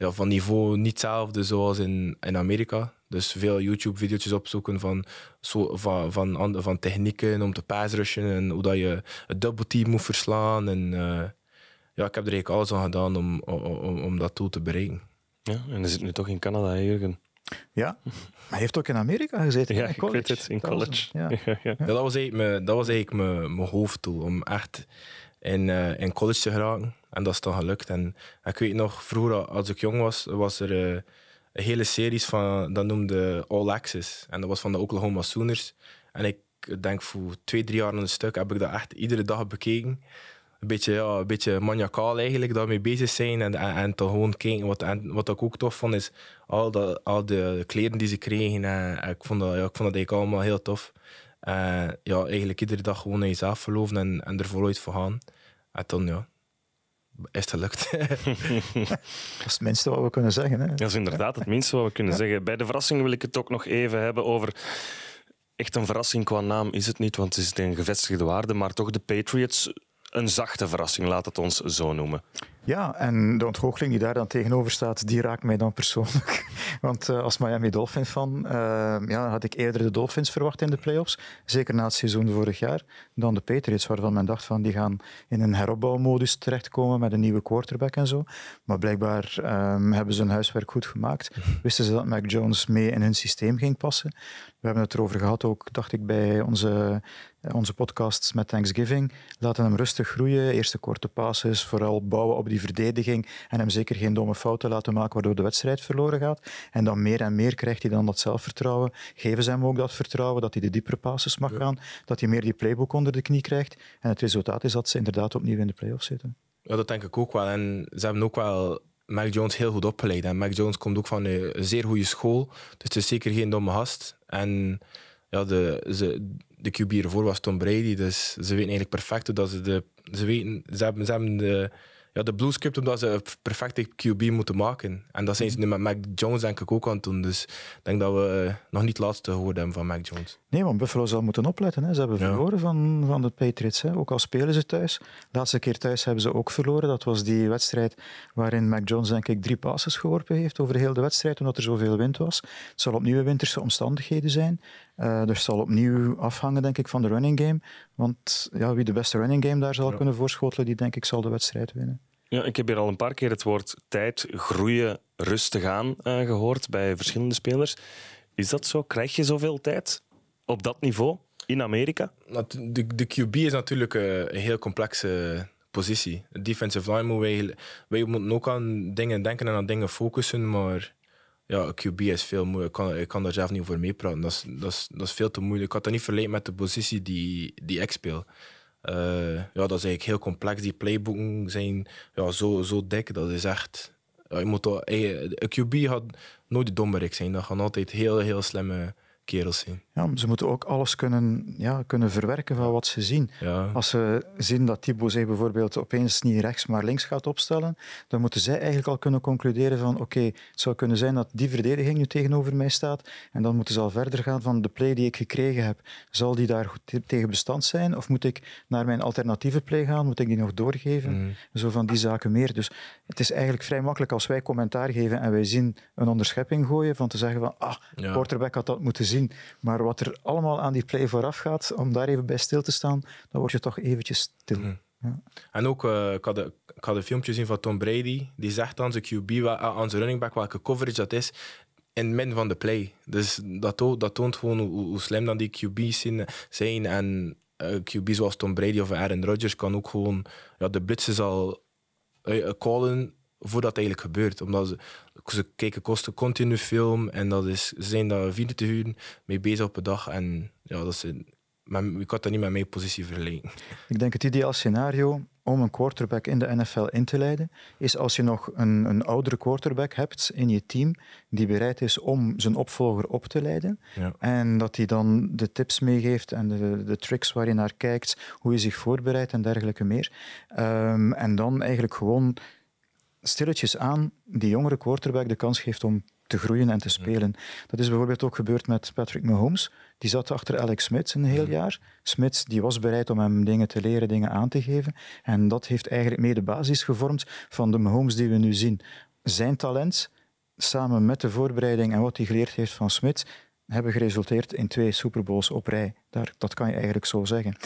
ja, van niveau niet hetzelfde zoals in, in Amerika. Dus veel YouTube-video's opzoeken van, zo, van, van, van technieken om te passrushen en hoe dat je het double team moet verslaan. En uh, ja, ik heb er eigenlijk alles aan gedaan om, om, om dat doel te bereiken. Ja, en is zit nu toch in Canada, Jurgen? Ja, maar hij heeft ook in Amerika gezeten. Ja, ik weet het, in college. Ja. Ja, ja. dat was eigenlijk, mijn, dat was eigenlijk mijn, mijn hoofddoel, om echt in, uh, in college te geraken. En dat is dan gelukt. En ik weet nog, vroeger als ik jong was, was er uh, een hele series van, dat noemde All Access. En dat was van de Oklahoma Sooners. En ik denk voor twee, drie jaar een stuk heb ik dat echt iedere dag bekeken een beetje, ja, een beetje maniacaal eigenlijk, daarmee bezig zijn. En, en, en gewoon kijken. Wat, wat ik ook tof vond, is al, dat, al de kleren die ze kregen. En, ik, vond dat, ja, ik vond dat eigenlijk allemaal heel tof. Uh, ja, eigenlijk iedere dag gewoon in jezelf geloven en, en er voluit voor gaan. En dan, ja, is het gelukt. dat is het minste wat we kunnen zeggen. Hè? Dat is inderdaad het minste wat we kunnen zeggen. Bij de verrassing wil ik het ook nog even hebben over echt een verrassing qua naam is het niet, want het is een gevestigde waarde, maar toch de Patriots een zachte verrassing, laat het ons zo noemen. Ja, en de ontgoocheling die daar dan tegenover staat, die raakt mij dan persoonlijk. Want uh, als Miami Dolphins fan uh, ja, had ik eerder de Dolphins verwacht in de playoffs. Zeker na het seizoen vorig jaar. Dan de Patriots, waarvan men dacht van die gaan in een heropbouwmodus terechtkomen met een nieuwe quarterback en zo. Maar blijkbaar um, hebben ze hun huiswerk goed gemaakt. Wisten ze dat Mac Jones mee in hun systeem ging passen. We hebben het erover gehad ook, dacht ik, bij onze eh, onze podcasts met Thanksgiving laten hem rustig groeien. Eerste korte passes, vooral bouwen op die verdediging en hem zeker geen domme fouten laten maken waardoor de wedstrijd verloren gaat. En dan meer en meer krijgt hij dan dat zelfvertrouwen. Geven ze hem ook dat vertrouwen dat hij de diepere passes mag gaan, dat hij meer die playbook onder de knie krijgt. En het resultaat is dat ze inderdaad opnieuw in de playoffs zitten. Ja, dat denk ik ook wel. En ze hebben ook wel Mac Jones heel goed opgeleid. En Mac Jones komt ook van een zeer goede school, dus het is zeker geen domme gast. En ja, de, ze, de QB ervoor was Tom Brady. Dus ze weten eigenlijk perfect dat ze de. Ze, weten, ze, hebben, ze hebben de, ja, de blue script omdat ze een perfecte QB moeten maken. En dat zijn ze nu met Mac Jones denk ik ook aan het doen. Dus ik denk dat we uh, nog niet het laatste gehoord hebben van Mac Jones. Nee, want Buffalo zal moeten opletten. Hè. Ze hebben verloren van, van de Patriots. Hè. Ook al spelen ze thuis. De laatste keer thuis hebben ze ook verloren. Dat was die wedstrijd waarin Mac Jones denk ik drie passes geworpen heeft over heel de wedstrijd, omdat er zoveel wind was. Het zal opnieuw winterse omstandigheden zijn. Uh, dus het zal opnieuw afhangen, denk ik, van de running game. Want ja, wie de beste running game daar zal kunnen voorschotelen, die denk ik zal de wedstrijd winnen. Ja, ik heb hier al een paar keer het woord tijd, groeien, rustig aan uh, gehoord bij verschillende spelers. Is dat zo? Krijg je zoveel tijd op dat niveau in Amerika? De, de QB is natuurlijk een heel complexe positie. De defensive line moet wij, wij moeten ook aan dingen denken en aan dingen focussen, maar ja, QB is veel moeilijk. Ik kan, kan daar zelf niet over meepraten. Dat is, dat, is, dat is veel te moeilijk. Ik had dat niet verleden met de positie die, die ik speel. Uh, ja, dat is eigenlijk heel complex. Die playboeken zijn ja, zo, zo dik. Dat is echt... Ja, je moet toch, een QB gaat nooit de dommerik zijn. Dat gaan altijd heel, heel slimme kerels zijn. Ja, ze moeten ook alles kunnen, ja, kunnen verwerken van wat ze zien. Ja. Als ze zien dat Thibaut zich bijvoorbeeld opeens niet rechts maar links gaat opstellen, dan moeten zij eigenlijk al kunnen concluderen van oké, het zou kunnen zijn dat die verdediging nu tegenover mij staat en dan moeten ze al verder gaan van de play die ik gekregen heb. Zal die daar goed tegen bestand zijn of moet ik naar mijn alternatieve play gaan? Moet ik die nog doorgeven? Mm. Zo van die zaken meer. Dus het is eigenlijk vrij makkelijk als wij commentaar geven en wij zien een onderschepping gooien van te zeggen van ah, ja. quarterback had dat moeten zien. Maar wat er allemaal aan die play vooraf gaat, om daar even bij stil te staan, dan word je toch eventjes stil. Mhm. Ja. En ook, uh, ik, had een, ik had een filmpje zien van Tom Brady. Die zegt aan zijn QB, eh, aan zijn running back, welke coverage dat is in het midden van de play. Dus dat, toont, dat toont gewoon hoe, hoe, slim dan die QB's zijn. En uh, eh, QB zoals Tom Brady of Aaron Rodgers kan ook gewoon ja, de blitzes al uh, callen voordat het eigenlijk gebeurt. Omdat ze, ze kijken kosten continu film en dat is, ze zijn daar 24 uur mee bezig op een dag. En ja, dat is, maar ik had dat niet met mijn positie vergelijken. Ik denk het ideaal scenario om een quarterback in de NFL in te leiden, is als je nog een, een oudere quarterback hebt in je team die bereid is om zijn opvolger op te leiden. Ja. En dat hij dan de tips meegeeft en de, de tricks waar je naar kijkt, hoe je zich voorbereidt en dergelijke meer. Um, en dan eigenlijk gewoon stilletjes aan die jongere quarterback de kans geeft om te groeien en te spelen. Dat is bijvoorbeeld ook gebeurd met Patrick Mahomes. Die zat achter Alex Smith een heel jaar. Smith die was bereid om hem dingen te leren, dingen aan te geven. En dat heeft eigenlijk mee de basis gevormd van de Mahomes die we nu zien. Zijn talent, samen met de voorbereiding en wat hij geleerd heeft van Smith, hebben geresulteerd in twee Super Bowls op rij. Daar, dat kan je eigenlijk zo zeggen.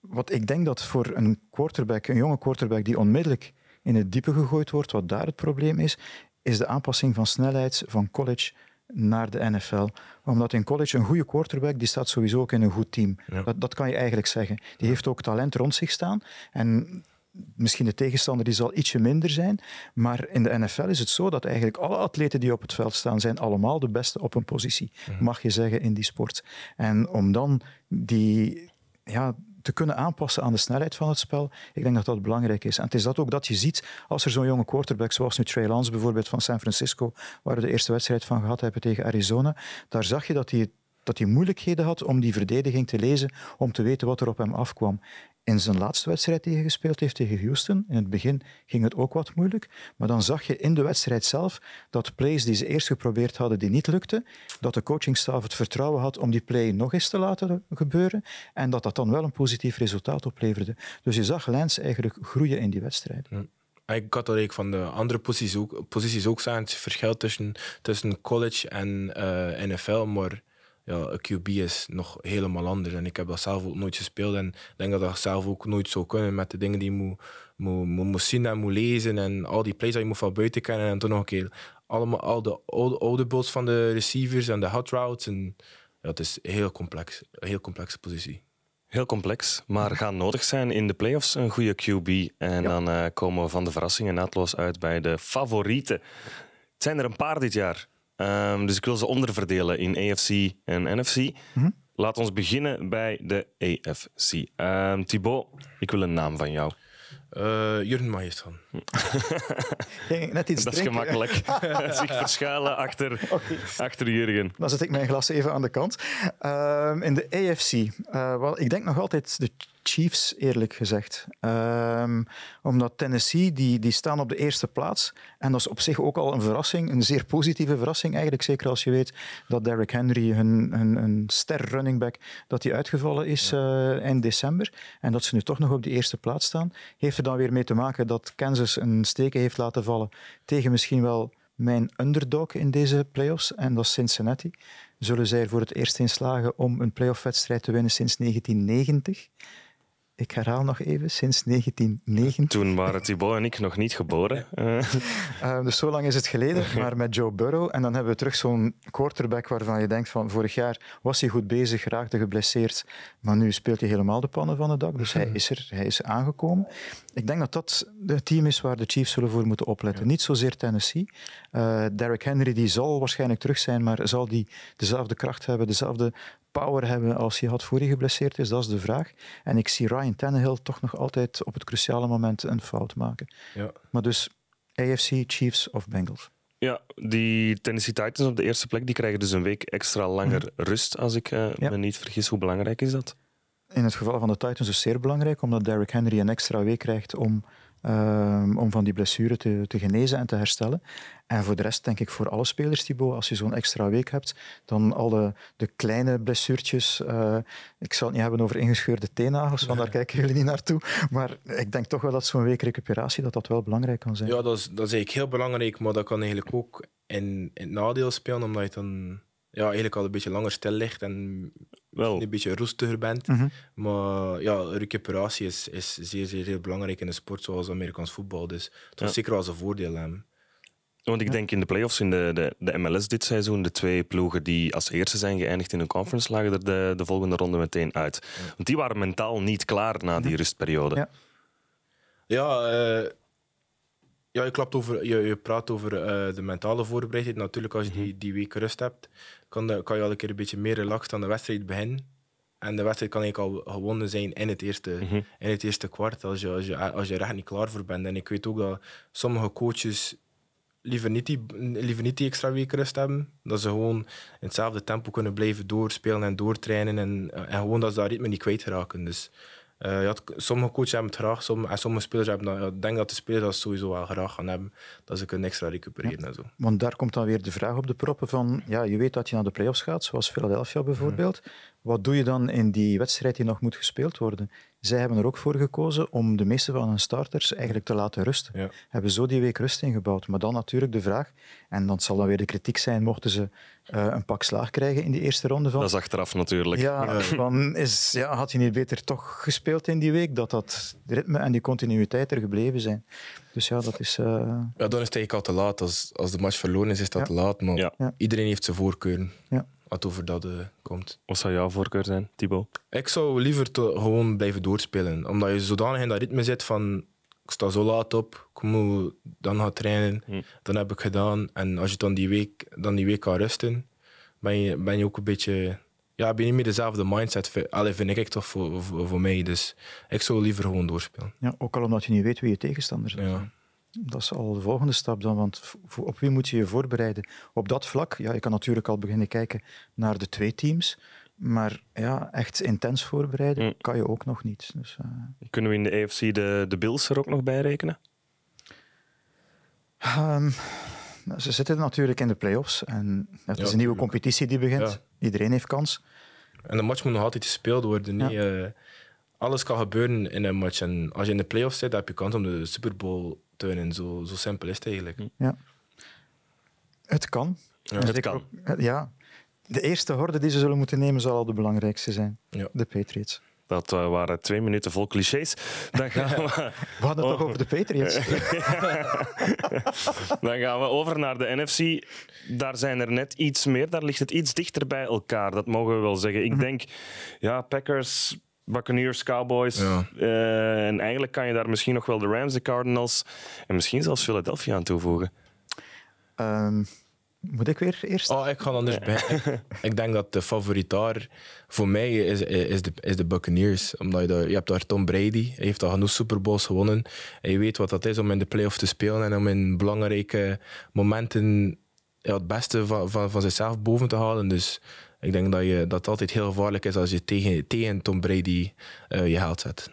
Wat ik denk dat voor een quarterback, een jonge quarterback die onmiddellijk in het diepe gegooid wordt, wat daar het probleem is, is de aanpassing van snelheid van college naar de NFL. Omdat in college een goede quarterback, die staat sowieso ook in een goed team. Dat, dat kan je eigenlijk zeggen. Die heeft ook talent rond zich staan. En misschien de tegenstander die zal ietsje minder zijn. Maar in de NFL is het zo dat eigenlijk alle atleten die op het veld staan, zijn allemaal de beste op een positie. Mag je zeggen in die sport. En om dan die, ja, te kunnen aanpassen aan de snelheid van het spel. Ik denk dat dat belangrijk is. En het is dat ook dat je ziet als er zo'n jonge quarterback, zoals nu Trey Lance bijvoorbeeld van San Francisco, waar we de eerste wedstrijd van gehad hebben tegen Arizona, daar zag je dat hij dat hij moeilijkheden had om die verdediging te lezen, om te weten wat er op hem afkwam in zijn laatste wedstrijd die hij gespeeld heeft tegen Houston. In het begin ging het ook wat moeilijk, maar dan zag je in de wedstrijd zelf dat plays die ze eerst geprobeerd hadden, die niet lukten, dat de coachingstaf het vertrouwen had om die play nog eens te laten gebeuren en dat dat dan wel een positief resultaat opleverde. Dus je zag Lens eigenlijk groeien in die wedstrijd. ik had dat van de andere posities ook, posities ook zeggen. Het verschil tussen, tussen college en uh, NFL, maar ja, een QB is nog helemaal anders. En ik heb dat zelf ook nooit gespeeld. En ik denk dat dat zelf ook nooit zou kunnen met de dingen die je moet, moet, moet, moet zien en moet lezen. En al die plays dat je moet van buiten kennen. En toen nog een keer allemaal, al de oude balls van de receivers en de hot routes. En, ja, het is heel complex. Een heel complexe positie. Heel complex, maar gaan nodig zijn in de playoffs een goede QB. En dan uh, komen we van de verrassingen naadloos uit bij de favorieten. Het zijn er een paar dit jaar. Um, dus ik wil ze onderverdelen in AFC en NFC. Mm -hmm. Laat ons beginnen bij de AFC. Um, ehm, Thibaut, ik wil een naam van jou. Uh, Jurgen Majestan. net iets Dat is gemakkelijk. Zich verschuilen achter, okay. achter Jurgen. Dan zet ik mijn glas even aan de kant. Uh, in de AFC. Uh, wel, ik denk nog altijd de Chiefs, eerlijk gezegd. Um, omdat Tennessee, die, die staan op de eerste plaats. En dat is op zich ook al een verrassing, een zeer positieve verrassing eigenlijk. Zeker als je weet dat Derrick Henry, hun, hun, hun ster running back, dat hij uitgevallen is uh, eind december. En dat ze nu toch nog op de eerste plaats staan. Heeft er dan weer mee te maken dat Kansas een steken heeft laten vallen tegen misschien wel mijn underdog in deze playoffs, en dat is Cincinnati. Zullen zij er voor het eerst in slagen om een playoff-wedstrijd te winnen sinds 1990? Ik herhaal nog even, sinds 1990. Toen waren Thibaut en ik nog niet geboren. Uh. Uh, dus zo lang is het geleden, maar met Joe Burrow. En dan hebben we terug zo'n quarterback waarvan je denkt van vorig jaar was hij goed bezig, raakte geblesseerd, maar nu speelt hij helemaal de pannen van het dak. Dus hij is er, hij is aangekomen. Ik denk dat dat het team is waar de Chiefs zullen voor moeten opletten. Niet zozeer Tennessee. Uh, Derrick Henry die zal waarschijnlijk terug zijn, maar zal die dezelfde kracht hebben, dezelfde power hebben als hij had voor hij geblesseerd is? Dat is de vraag. En ik zie Ryan Tannehill toch nog altijd op het cruciale moment een fout maken. Ja. Maar dus AFC, Chiefs of Bengals? Ja, die Tennessee Titans op de eerste plek die krijgen dus een week extra langer mhm. rust, als ik uh, me niet vergis. Hoe belangrijk is dat? In het geval van de Titans is het zeer belangrijk, omdat Derrick Henry een extra week krijgt om Um, om van die blessure te, te, genezen en te herstellen. En voor de rest denk ik voor alle spelers, Thibaut, als je zo'n extra week hebt, dan al de, kleine blessuurtjes. Uh, ik zal het niet hebben over ingescheurde teennagels, want daar kijken jullie niet naartoe. Maar ik denk toch wel dat zo'n week recuperatie dat dat wel belangrijk kan zijn. Ja, dat is, dat is eigenlijk heel belangrijk, maar dat kan eigenlijk ook in, in het nadeel spelen, omdat je dan ja, eigenlijk al een beetje langer stil ligt en Wel. een beetje roestiger bent. Mhm. Maar ja, recuperatie is, is zeer, zeer, heel belangrijk in een sport zoals Amerikaans voetbal. Dus dat is zeker wel een voordeel hebben. Want ik denk in de playoffs in de, de, de, MLS dit seizoen, de twee ploegen die als eerste zijn geëindigd in een conference, lagen er de, de volgende ronde meteen uit. Want die waren mentaal niet klaar na die mhm. rustperiode. Ja, ja uh, ja, je, klapt over, je, je praat over uh, de mentale voorbereiding. Natuurlijk, als je die, mhm. die week rust hebt, kan, de, kan je al een keer een beetje meer relaxed aan de wedstrijd beginnen. En de wedstrijd kan eigenlijk al gewonnen zijn in het eerste, mm -hmm. in het eerste kwart, als je, als, je, als je er echt niet klaar voor bent. En ik weet ook dat sommige coaches liever niet die, liever niet die extra week rust hebben. Dat ze gewoon in hetzelfde tempo kunnen blijven doorspelen en doortrainen. En, en gewoon dat ze dat ritme niet kwijtraken. Dus uh, ja, sommige coaches hebben het graag, sommige, en sommige spelers hebben dat. Ik denk dat de spelers dat sowieso wel graag gaan hebben, dat ze kunnen extra recupereren en zo. Want daar komt dan weer de vraag op de proppen van, ja, je weet dat je naar de playoffs gaat, zoals Philadelphia bijvoorbeeld. Wat doe je dan in die wedstrijd die nog moet gespeeld worden? Zij hebben er ook voor gekozen om de meeste van hun starters eigenlijk te laten rusten. Ja. Hebben zo die week rust ingebouwd. Maar dan natuurlijk de vraag, en dan zal dan weer de kritiek zijn, mochten ze uh, een pak slaag krijgen in die eerste ronde van... Dat is achteraf natuurlijk. Ja, van is, ja, had je niet beter toch gespeeld in die week, dat dat ritme en die continuïteit er gebleven zijn. Dus ja, dat is... Uh... Ja, dan is het eigenlijk al te laat. Als, als de match verloren is, is dat te laat. Maar ja. iedereen heeft zijn voorkeuren. Ja wat over dat uh, komt. Wat zou jouw voorkeur zijn, Thibaut? Ik zou liever gewoon blijven doorspelen. Omdat je zodanig in dat ritme zit van ik sta zo laat op, ik moet dan gaan trainen, hm. dan heb ik gedaan. En als je dan die week, dan die week kan rusten, ben je, ben je ook een beetje... Ja, ben je niet meer dezelfde mindset. Allee, vind ik toch voor, voor, voor, mij. Dus ik zou liever gewoon doorspelen. Ja, ook al omdat je niet weet wie je tegenstander is. Ja. Dat is al de volgende stap dan, want op wie moet je je voorbereiden? Op dat vlak, ja, je kan natuurlijk al beginnen kijken naar de twee teams, maar ja, echt intens voorbereiden mm. kan je ook nog niet. Dus, uh... Kunnen we in de AFC de, de Bills er ook nog bij rekenen? Um, ze zitten natuurlijk in de playoffs en het is een nieuwe competitie die begint. Iedereen heeft kans. En de match moet nog altijd gespeeld worden. Niet, uh, alles kan gebeuren in een match. En als je in de playoffs zit, dan heb je kans om de Super Bowl winnen. Zo, zo simpel is het eigenlijk. Ja. Het kan. Ja, het kan. ook- ja. De eerste horde die ze zullen moeten nemen zal al de belangrijkste zijn. Ja. De Patriots. Dat eh, waren twee minuten vol clichés. Dan gaan we, We hadden het Oh. toch over de Patriots. dan gaan we over naar de NFC. Daar zijn er net iets meer. Daar ligt het iets dichter bij elkaar. Dat mogen we wel zeggen. Mhm. Ik denk, ja, Packers, Buccaneers, Cowboys. Ja. Eh, en eigenlijk kan je daar misschien nog wel de Rams, de Cardinals en misschien zelfs Philadelphia aan toevoegen. Ehm, moet ik weer eerst? Oh, ik ga anders bij. Ik, ik denk dat de favoriet daar voor mij is, is, de, is de Buccaneers. Omdat je, daar, je hebt daar Tom Brady. Hij heeft al genoeg Super Bowls gewonnen. En je weet wat dat is om in de playoffs te spelen en om in belangrijke momenten ja, het beste van, van, van zichzelf boven te halen. Dus ik denk dat, je, dat het altijd heel gevaarlijk is als je tegen, tegen Tom Brady eh, je geld zet.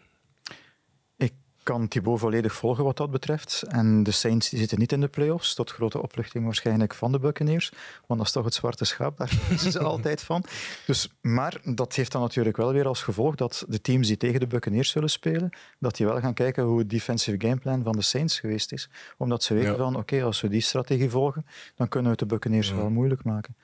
Ik kan Thibaut volledig volgen wat dat betreft. En de Saints die zitten niet in de playoffs, tot grote opluchting waarschijnlijk van de Buccaneers. Want dat is toch het zwarte schaap, daar kiezen ze altijd van. Dus, maar dat heeft dan natuurlijk wel weer als gevolg dat de teams die tegen de Buccaneers zullen spelen, dat die wel gaan kijken hoe het defensive gameplan van de Saints geweest is. Omdat ze weten Ja. van, oké, als we die strategie volgen, dan kunnen we het de Buccaneers wel moeilijk maken.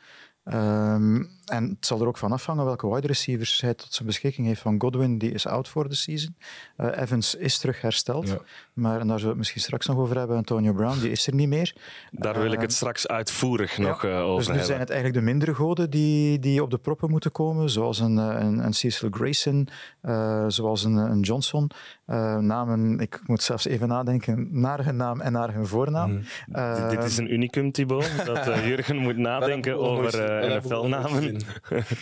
Ehm, en het zal er ook van afhangen welke wide receivers hij tot zijn beschikking heeft. Van Godwin, die is out voor de season. Eh, Evans is terug hersteld. Ja. Maar en daar zullen we het misschien straks nog over hebben. Antonio Brown, die is er niet meer. Daar wil ik het Eh, straks uitvoerig nog eh, over dus nu hebben. zijn het eigenlijk de mindere goden die, die op de proppen moeten komen, zoals een, eh, een, een Cecil Grayson, eh, zoals een, een Johnson. Eh, namen, ik moet zelfs even nadenken naar hun naam en naar hun voornaam. Eh, Dit is een unicum, Thibaut, dat Jurgen moet nadenken over eh,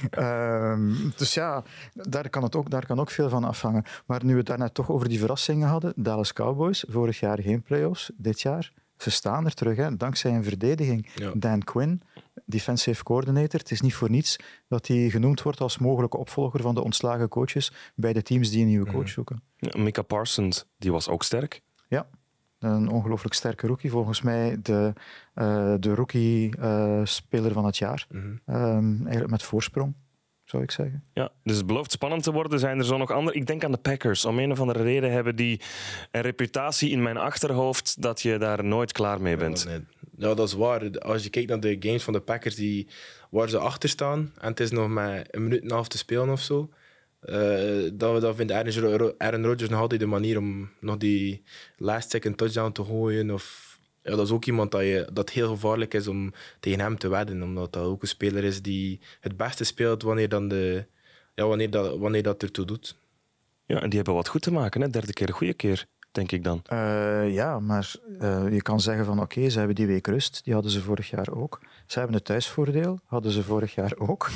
Ehm, dus ja, daar kan, het ook, daar kan ook veel van afhangen. Maar nu we het daarnet toch over die verrassingen hadden, Dallas Cowboys, vorig jaar geen playoffs, dit jaar, ze staan er terug, hè, dankzij een verdediging. Ja. Dan Quinn, defensive coordinator, het is niet voor niets dat hij genoemd wordt als mogelijke opvolger van de ontslagen coaches bij de teams die een nieuwe coach zoeken. Ja, Micah Parsons, die was ook sterk. Ja, een ongelooflijk sterke rookie. Volgens mij de, eh, de rookie-speler van het jaar. Mhm. Ehm, eigenlijk met voorsprong, zou ik zeggen. Ja, dus het belooft spannend te worden. Zijn er zo nog andere? Ik denk aan de Packers. Om een of andere reden hebben die een reputatie in mijn achterhoofd dat je daar nooit klaar mee bent. Ja, nee. Ja, dat is waar. Als je kijkt naar de games van de Packers die, waar ze achter staan en het is nog maar een minuut en een half te spelen of zo, eh dan, dan vindt Aaron, Ro- Aaron Rodgers nog altijd de manier om nog die last second touchdown te gooien. Of, ja, dat is ook iemand dat, je, dat heel gevaarlijk is om tegen hem te wedden, omdat dat ook een speler is die het beste speelt wanneer, dan de, ja, wanneer, dat, wanneer dat ertoe doet. Ja, en die hebben wat goed te maken. Hè? Derde keer een goede keer, denk ik dan. Eh, ja, maar eh, je kan zeggen van oké, ze hebben die week rust, die hadden ze vorig jaar ook. Ze hebben het thuisvoordeel, hadden ze vorig jaar ook.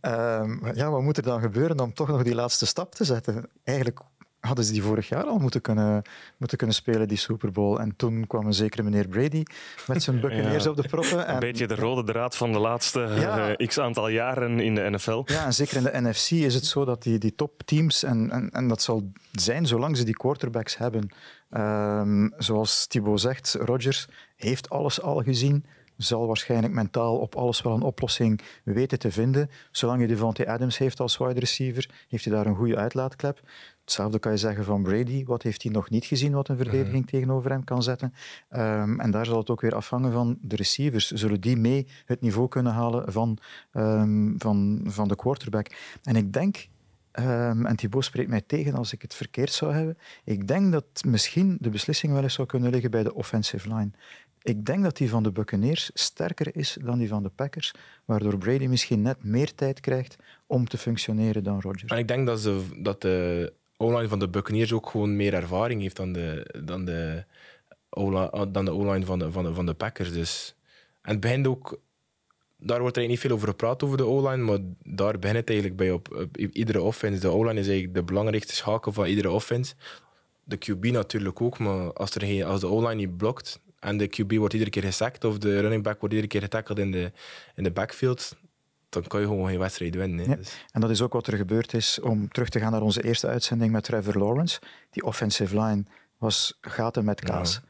Ehm, maar ja, wat moet er dan gebeuren om toch nog die laatste stap te zetten? Eigenlijk hadden ze die vorig jaar al moeten kunnen, moeten kunnen spelen, die Super Bowl. En toen kwam een zekere meneer Brady met zijn Buccaneers Ja. op de proppen. En, Een beetje de rode draad van de laatste Ja. eh, x aantal jaren in de NFL. Ja, en zeker in de NFC is het zo dat die, die topteams, en, en, en dat zal zijn zolang ze die quarterbacks hebben, ehm, zoals Thibaut zegt, Rodgers heeft alles al gezien, zal waarschijnlijk mentaal op alles wel een oplossing weten te vinden. Zolang je Devontae Adams heeft als wide receiver, heeft hij daar een goede uitlaatklep. Hetzelfde kan je zeggen van Brady. Wat heeft hij nog niet gezien wat een verdediging tegenover hem kan zetten? Ehm, en daar zal het ook weer afhangen van de receivers. Zullen die mee het niveau kunnen halen van, ehm, van, van de quarterback? En ik denk, ehm, en Thibaut spreekt mij tegen als ik het verkeerd zou hebben, ik denk dat misschien de beslissing wel eens zou kunnen liggen bij de offensive line. Ik denk dat die van de Buccaneers sterker is dan die van de Packers, waardoor Brady misschien net meer tijd krijgt om te functioneren dan Rodgers. En ik denk dat, ze, dat de O-line van de Buccaneers ook gewoon meer ervaring heeft dan de, dan de O-line, van, de, van de Packers. Dus. En het begint ook, daar wordt er niet veel over gepraat over de O-line, maar daar begint het eigenlijk bij op, op iedere offense. De O-line is eigenlijk de belangrijkste schakel van iedere offense. De QB natuurlijk ook, maar als, er geen, als de O-line niet blokt en de QB wordt iedere keer gesackt of de running back wordt iedere keer getackled in de, in de backfield, dan kan je gewoon geen wedstrijd winnen. Ja. Dus- En dat is ook wat er gebeurd is, om terug te gaan naar onze eerste uitzending met Trevor Lawrence. Die offensive line was gaten met kaas.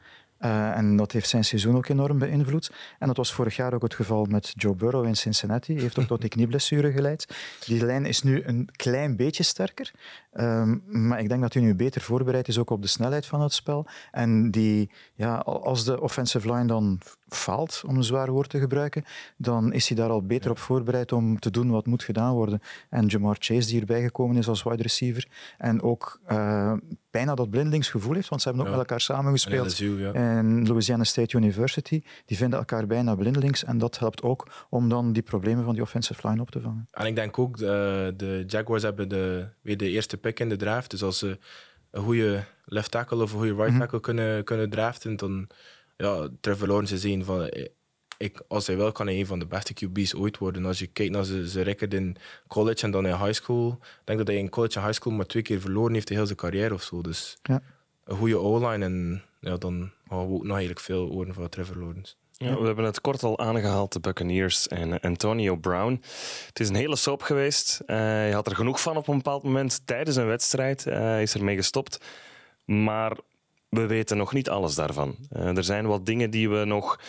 Uh, en dat heeft zijn seizoen ook enorm beïnvloed. En dat was vorig jaar ook het geval met Joe Burrow in Cincinnati. Heeft ook tot die knieblessure geleid. Die lijn is nu een klein beetje sterker. Um, maar ik denk dat hij nu beter voorbereid is ook op de snelheid van het spel. En die, ja, als de offensive line dan faalt, om een zwaar woord te gebruiken, dan is hij daar al beter op voorbereid om te doen wat moet gedaan worden. En Jamar Chase, die erbij gekomen is als wide receiver, en ook uh, bijna dat blindlingsgevoel heeft, want ze hebben ook ja. met elkaar samengespeeld in, ja. in Louisiana State University. Die vinden elkaar bijna blindelings en dat helpt ook om dan die problemen van die offensive line op te vangen. En ik denk ook, de, eh, de Jaguars hebben de, weer de eerste pick in de draft, dus als ze een goede left tackle of een goede right mhm. tackle mm -hmm. kunnen, kunnen draften, dan ja, Trevor Lawrence is een van ik, als hij wel kan hij een van de beste QB's ooit worden. Als je kijkt naar zijn record in college en dan in high school. Ik denk dat hij in college en high school maar twee keer verloren heeft in heel zijn carrière of zo. Dus ja. een goede O-line en ja, dan gaan we ook nog eigenlijk veel horen van Trevor Lawrence. Ja, we hebben het kort al aangehaald, de Buccaneers en Antonio Brown. Het is een hele soap geweest. Uh, hij had er genoeg van op een bepaald moment tijdens een wedstrijd. Uh, hij is ermee gestopt. Maar we weten nog niet alles daarvan. Uh, er zijn wat dingen die we nog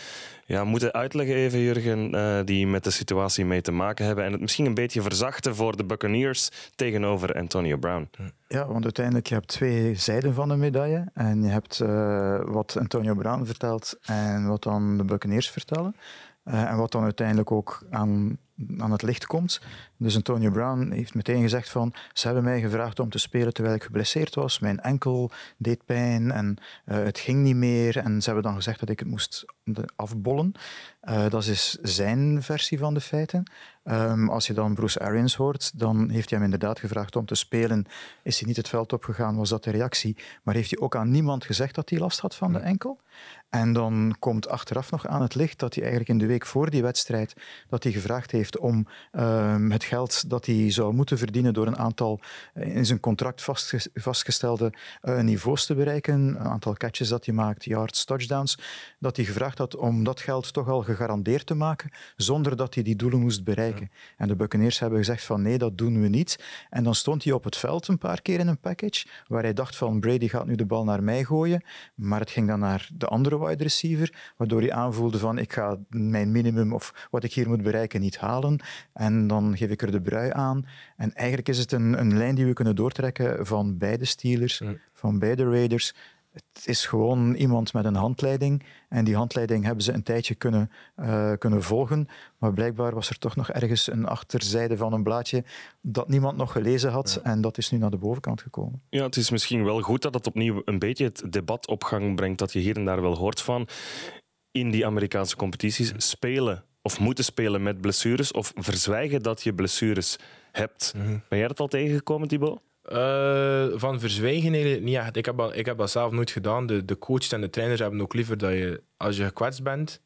ja, moeten uitleggen, even Jurgen, uh, die met de situatie mee te maken hebben. En het misschien een beetje verzachten voor de Buccaneers tegenover Antonio Brown. Ja, want uiteindelijk je hebt twee zijden van de medaille. En je hebt uh, wat Antonio Brown vertelt en wat dan de Buccaneers vertellen. Uh, en wat dan uiteindelijk ook aan aan het licht komt. Dus Antonio Brown heeft meteen gezegd van ze hebben mij gevraagd om te spelen terwijl ik geblesseerd was. Mijn enkel deed pijn en uh, het ging niet meer. En ze hebben dan gezegd dat ik het moest afbollen. Uh, dat is zijn versie van de feiten. Um, als je dan Bruce Arians hoort, dan heeft hij hem inderdaad gevraagd om te spelen. Is hij niet het veld opgegaan, was dat de reactie. Maar heeft hij ook aan niemand gezegd dat hij last had van de enkel? En dan komt achteraf nog aan het licht dat hij eigenlijk in de week voor die wedstrijd dat hij gevraagd heeft om um, het geld dat hij zou moeten verdienen door een aantal uh, in zijn contract vastge vastgestelde uh, niveaus te bereiken, een aantal catches dat hij maakt, yards, touchdowns, dat hij gevraagd had om dat geld toch al gegarandeerd te maken, zonder dat hij die doelen moest bereiken. Ja. En de Buccaneers hebben gezegd van nee, dat doen we niet. En dan stond hij op het veld een paar keer in een package, waar hij dacht van Brady gaat nu de bal naar mij gooien, maar het ging dan naar de andere wide receiver, waardoor hij aanvoelde van ik ga mijn minimum of wat ik hier moet bereiken niet halen. En dan geef ik er de brui aan. En eigenlijk is het een, een lijn die we kunnen doortrekken van beide Steelers, van beide Raiders. Het is gewoon iemand met een handleiding. En die handleiding hebben ze een tijdje kunnen, uh, kunnen volgen. Maar blijkbaar was er toch nog ergens een achterzijde van een blaadje dat niemand nog gelezen had. Ja. En dat is nu naar de bovenkant gekomen. Ja, het is misschien wel goed dat het opnieuw een beetje het debat op gang brengt dat je hier en daar wel hoort van. In die Amerikaanse competities spelen of moeten spelen met blessures of verzwijgen dat je blessures hebt. Mm -hmm. Ben jij dat al tegengekomen, Thibaut? Uh, van verzwijgen echt. Ik heb, ik heb dat zelf nooit gedaan. De, de coaches en de trainers hebben ook liever dat je, als je gekwetst bent,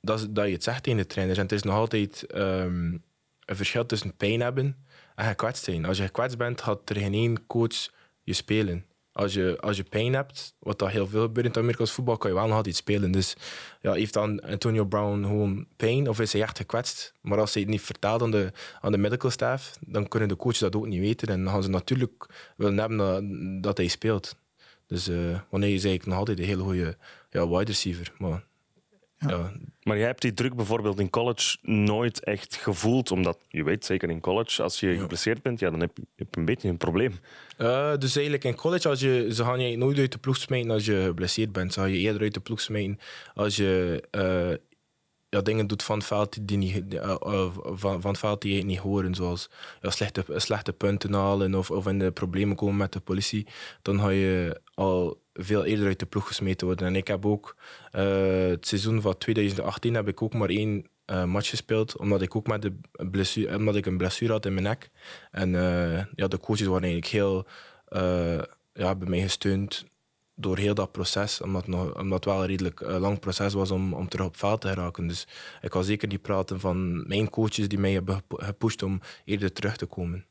dat, dat je het zegt tegen de trainers. En het is nog altijd um, een verschil tussen pijn hebben en gekwetst zijn. Als je gekwetst bent, gaat er geen één coach je spelen als je, als je pijn hebt, wat dat heel veel gebeurt in het Amerikaans voetbal, kan je wel nog altijd spelen. Dus ja, heeft dan Antonio Brown gewoon pijn of is hij echt gekwetst? Maar als hij het niet vertelt aan de, aan de medical staff, dan kunnen de coaches dat ook niet weten. En dan gaan ze natuurlijk willen hebben dat, hij speelt. Dus uh, wanneer is eigenlijk nog altijd een hele goede ja, wide receiver. Maar ja. Maar jij hebt die druk bijvoorbeeld in college nooit echt gevoeld, omdat je weet zeker in college, als je geblesseerd bent, ja, dan heb je, heb een beetje een probleem. Uh, dus eigenlijk in college, als je, ze gaan je nooit uit de ploeg smijten als je geblesseerd bent. Ze gaan je eerder uit de ploeg smijten als je uh, ja, dingen doet van het veld die, niet, uh, van, van het veld die je niet horen, zoals ja, slechte, slechte punten halen of, of in de problemen komen met de politie. Dan ga je al veel eerder uit de ploeg gesmeten worden. En ik heb ook uh, het seizoen van 2018 heb ik ook maar één uh, match gespeeld, omdat ik ook met de blessure, omdat ik een blessure had in mijn nek. En uh, ja, de coaches waren eigenlijk heel ja, hebben mij gesteund door heel dat proces, omdat, nog, omdat het wel een redelijk lang proces was om, om terug op veld te geraken. Dus ik kan zeker niet praten van mijn coaches die mij hebben gepusht om eerder terug te komen.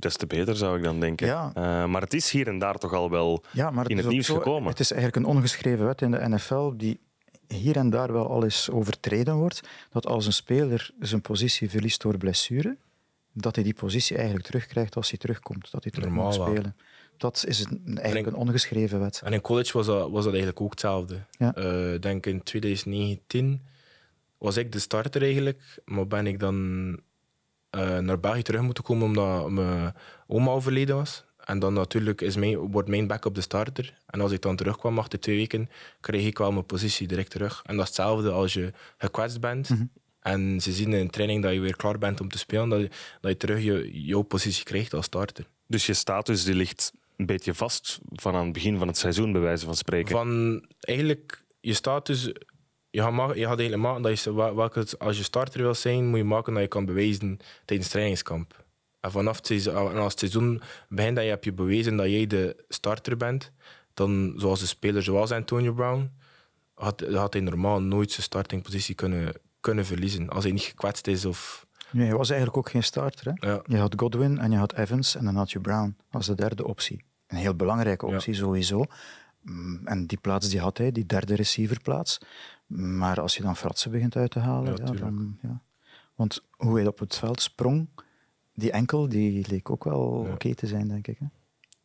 Des te beter zou ik dan denken. Ja. Uh, maar het is hier en daar toch al wel ja, maar het in het nieuws zo, gekomen. Het is eigenlijk een ongeschreven wet in de NFL die hier en daar wel al eens overtreden wordt. Dat als een speler zijn positie verliest door blessure, dat hij die positie eigenlijk terugkrijgt als hij terugkomt. Dat hij terug Normaal mag spelen. dat is een, eigenlijk een ongeschreven wet. En in college was dat, was dat eigenlijk ook hetzelfde. Ja. Eh, Ik denk in 2019 was ik de starter eigenlijk, maar ben ik dan eh, naar België terug moeten komen omdat mijn oma overleden was. En dan natuurlijk is mijn, wordt mijn backup de starter. En als ik dan terugkwam achter twee weken, kreeg ik wel mijn positie direct terug. En dat is hetzelfde als je gekwetst bent. Mhm. En ze zien in training dat je weer klaar bent om te spelen, dat je, dat je terug je, jouw positie krijgt als starter. Dus je status die ligt een beetje vast van aan het begin van het seizoen, bij wijze van spreken. Van eigenlijk je status, je gaat, je gaat eigenlijk maken dat je, welke, als je starter wil zijn, moet je maken dat je kan bewijzen tijdens trainingskamp. En vanaf het seizoen, en als het seizoen begint en je hebt je bewezen dat jij de starter bent, dan zoals een speler zoals Antonio Brown, had, had hij normaal nooit zijn startingpositie kunnen, kunnen verliezen. Als hij niet gekwetst is of... Nee, hij was eigenlijk ook geen starter. Hè? Ja, Je had Godwin en je had Evans en dan had je Brown als de derde optie. Een heel belangrijke optie sowieso. Mm, En die plaats die had hij, die derde receiverplaats. Maar als je dan fratsen begint uit te halen, Ja, ja, tuurlijk. dan, ja. want hoe hij op het veld sprong, die enkel, die leek ook wel Ja. oké te zijn, denk ik. Hè?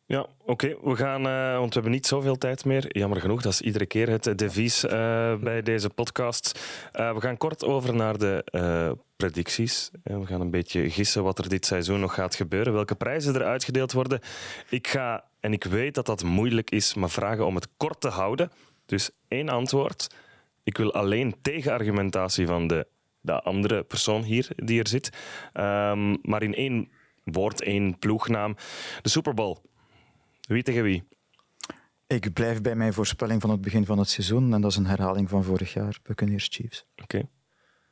Ja, oké. We gaan, eh, want we hebben niet zoveel tijd meer. Jammer genoeg, dat is iedere keer het devies eh, bij deze podcast. Eh, we gaan kort over naar de eh, predicties. We gaan een beetje gissen wat er dit seizoen nog gaat gebeuren, welke prijzen er uitgedeeld worden. Ik ga, en ik weet dat dat moeilijk is, maar vragen om het kort te houden. Dus één antwoord. Ik wil alleen tegenargumentatie van de, de andere persoon hier die er zit. Ehm, maar in één woord, één ploegnaam. De Super Bowl. Wie tegen wie? Ik blijf bij mijn voorspelling van het begin van het seizoen. En dat is een herhaling van vorig jaar, Buccaneers Chiefs. Oké.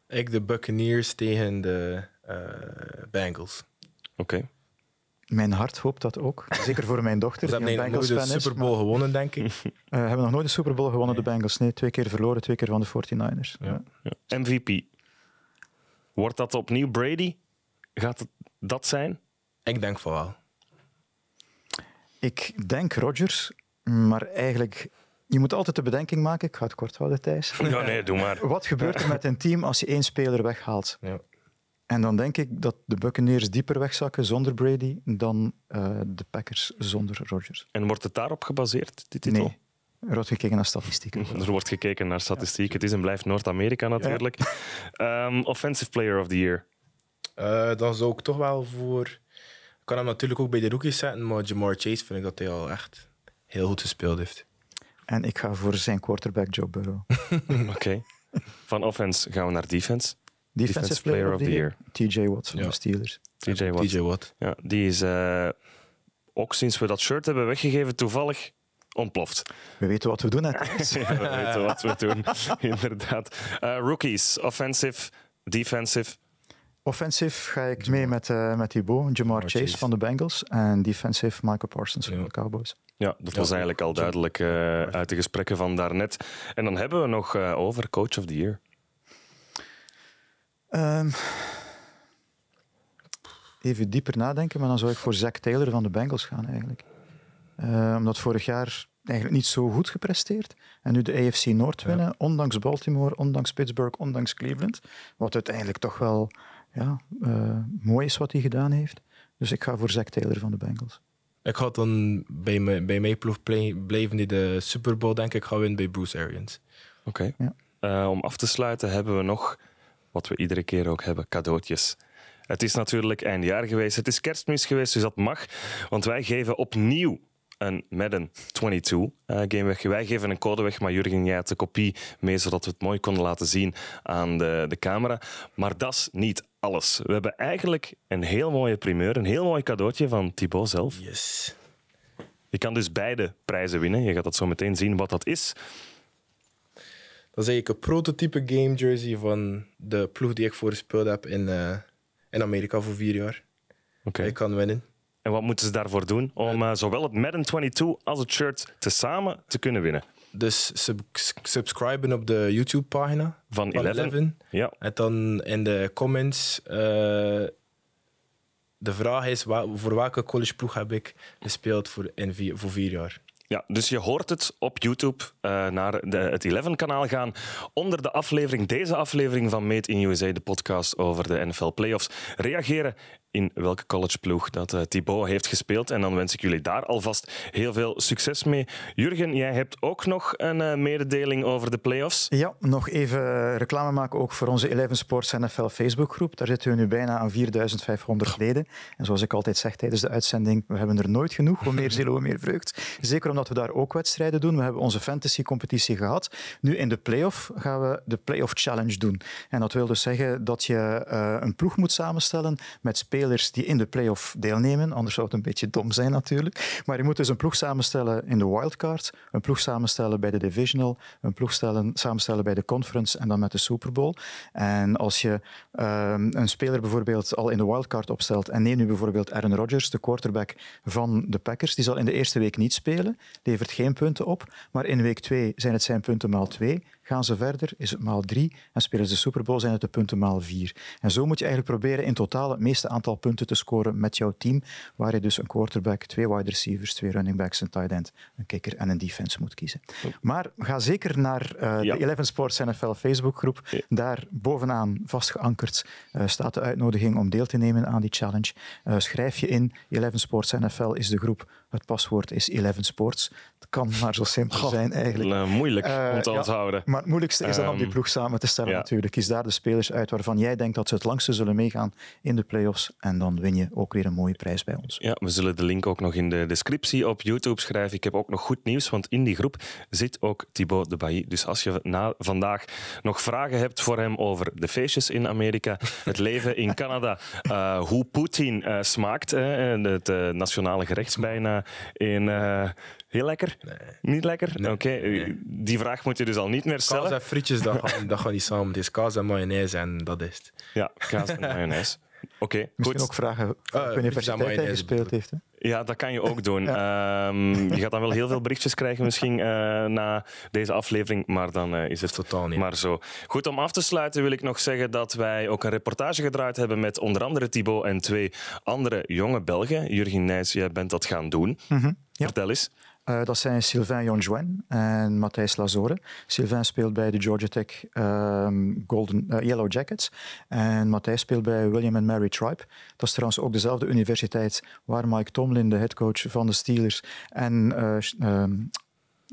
ik de Buccaneers tegen de eh, Bengals. Oké. Mijn hart hoopt dat ook. Zeker voor mijn dochter, Ze die hebben eigenlijk nooit Bengals de. Super Bowl gewonnen, denk ik. Eh, hebben nog nooit de Super Bowl gewonnen, de Bengals. Nee, twee keer verloren, twee keer van de 49ers. Ja. Ja. MVP. Wordt dat opnieuw Brady? Gaat het dat zijn? Ik denk van wel. Ik denk Rodgers, maar eigenlijk... Je moet altijd de bedenking maken, ik ga het kort houden, Thijs. Ja, nee, doe maar. Wat gebeurt er met een team als je één speler weghaalt? Ja. En dan denk ik dat de Buccaneers dieper wegzakken zonder Brady dan eh, de Packers zonder Rodgers. En wordt het daarop gebaseerd, die titel? Nee, er wordt gekeken naar statistieken. Er wordt gekeken naar statistiek. Het is en blijft Noord-Amerika natuurlijk. Ehm, offensive Player of the Year. Eh, dan zou ik toch wel voor. Ik kan hem natuurlijk ook bij de rookies zetten, maar Jamar Chase vind ik dat hij al echt heel goed gespeeld heeft. En ik ga voor zijn quarterback Joe Burrow. Oké. Van offense gaan we naar defense. Defensive Player of the Year, TJ Watt van Ja. de Steelers. TJ Watt. TJ Watt. Ja, die is eh, ook sinds we dat shirt hebben weggegeven toevallig ontploft. We weten wat we doen. Hè. Ja, we weten wat we doen, inderdaad. Eh, rookies, offensive, defensive. Offensive ga ik mee met, eh met Thibaut, Jamar Chase, Chase. van de Bengals. En defensive Michael Parsons van de Cowboys. Ja, dat Ja, was eigenlijk al duidelijk eh, uit de gesprekken van daarnet. En dan hebben we nog eh, over Coach of the Year. Ehm, even dieper nadenken, maar dan zou ik voor Zach Taylor van de Bengals gaan eigenlijk. Eh, omdat vorig jaar eigenlijk niet zo goed gepresteerd. En nu de AFC Noord winnen, ondanks Baltimore, ondanks Pittsburgh, ondanks Cleveland. Wat uiteindelijk toch wel ja, eh, mooi is wat hij gedaan heeft. Dus ik ga voor Zach Taylor van de Bengals. Ik ga dan bij, me, bij mijn ploeg play- blijven die de Super Bowl, denk ik, gaan winnen bij Bruce Arians. Oké. Ja. Eh, om af te sluiten hebben we nog, wat we iedere keer ook hebben, cadeautjes. Het is natuurlijk eindjaar geweest, het is kerstmis geweest, dus dat mag. Want wij geven opnieuw een Madden 22 eh, game weg. Wij geven een code weg, maar Jurgen, jij had de kopie mee, zodat we het mooi konden laten zien aan de, de camera. Maar dat is niet alles. We hebben eigenlijk een heel mooie primeur, een heel mooi cadeautje van Thibaut zelf. Yes. Je kan dus beide prijzen winnen. Je gaat dat zo meteen zien wat dat is. Dat is eigenlijk een prototype game jersey van de ploeg die ik voorgespeeld heb in, eh, in Amerika voor vier jaar. Oké. Ik kan winnen. En wat moeten ze daarvoor doen om eh, zowel het Madden 22 als het shirt tezamen te kunnen winnen? Dus sub subscriben op de YouTube-pagina Van van 11. 11. Ja, En dan in de comments. eh, de vraag is: wa- voor welke collegeploeg heb ik gespeeld voor, in vier, voor vier jaar? Ja, dus je hoort het op YouTube eh, naar de, het 11-kanaal gaan. Onder de aflevering, deze aflevering van Made in USA, de podcast over de NFL Playoffs. Reageren in welke collegeploeg dat uh, Thibaut heeft gespeeld. En dan wens ik jullie daar alvast heel veel succes mee. Jurgen, jij hebt ook nog een uh, mededeling over de playoffs. Ja, nog even reclame maken ook voor onze Eleven Sports NFL Facebookgroep. Daar zitten we nu bijna aan 4500 leden. En zoals ik altijd zeg tijdens de uitzending, we hebben er nooit genoeg. Hoe meer ziel, hoe meer vreugd. Zeker omdat we daar ook wedstrijden doen. We hebben onze fantasy-competitie gehad. Nu in de playoff gaan we de playoff challenge doen. En dat wil dus zeggen dat je een ploeg moet samenstellen met spelers die in de playoff deelnemen. Anders zou het een beetje dom zijn natuurlijk. Maar je moet dus een ploeg samenstellen in de wildcard, een ploeg samenstellen bij de divisional, een ploeg stellen, samenstellen bij de conference en dan met de Super Bowl. En als je uh, een speler bijvoorbeeld al in de wildcard opstelt en neem nu bijvoorbeeld Aaron Rodgers, de quarterback van de Packers, die zal in de eerste week niet spelen, levert geen punten op, maar in week twee zijn het zijn punten maal twee. Gaan ze verder, is het maal drie. En spelen ze de Super Bowl, zijn het de punten maal vier. En zo moet je eigenlijk proberen in totaal het meeste aantal punten te scoren met jouw team, waar je dus een quarterback, twee wide receivers, twee running backs, een tight end, een kicker en een defense moet kiezen. Maar ga zeker naar uh, ja. de Eleven Sports NFL Facebookgroep. Ja. Daar bovenaan vast geankerd uh, staat de uitnodiging om deel te nemen aan die challenge. Uh, schrijf je in. Eleven Sports NFL is de groep. Het paswoord is Eleven Sports. Het kan maar zo simpel Goh, zijn eigenlijk. moeilijk om te onthouden. Maar het moeilijkste is dan om die ploeg samen te stellen ja. natuurlijk. Kies daar de spelers uit waarvan jij denkt dat ze het langste zullen meegaan in de playoffs. En dan win je ook weer een mooie prijs bij ons. Ja, we zullen de link ook nog in de descriptie op YouTube schrijven. Ik heb ook nog goed nieuws, want in die groep zit ook Thibaut de Bailly. Dus als je na vandaag nog vragen hebt voor hem over de feestjes in Amerika, het leven in Canada, uh, hoe Poetin uh, smaakt, het nationale gerecht bijna in Heel lekker? Nee. Niet lekker? Nee. Oké, okay. nee. die vraag moet je dus al niet meer stellen. Kaas en frietjes, dat gaan, dat gaan niet samen. Het is kaas en mayonaise en dat is het. Ja, kaas en mayonaise. Oké, okay, Misschien ook vragen uh, op universiteit hij gespeeld heeft. Hè? Ja, dat kan je ook doen. ja. um, je gaat dan wel heel veel berichtjes krijgen misschien uh, na deze aflevering, maar dan uh, is het totaal niet. Maar zo. Goed, om af te sluiten wil ik nog zeggen dat wij ook een reportage gedraaid hebben met onder andere Thibaut en twee andere jonge Belgen. Jurgen Nijs, jij bent dat gaan doen. Mm -hmm. ja. Vertel eens. Uh, dat zijn Sylvain Jonjoin en Matthijs Lazore. Sylvain speelt bij de Georgia Tech um, Golden, uh, Yellow Jackets. En Matthijs speelt bij William and Mary Tribe. Dat is trouwens ook dezelfde universiteit waar Mike Tomlin, de headcoach van de Steelers, en uh, um,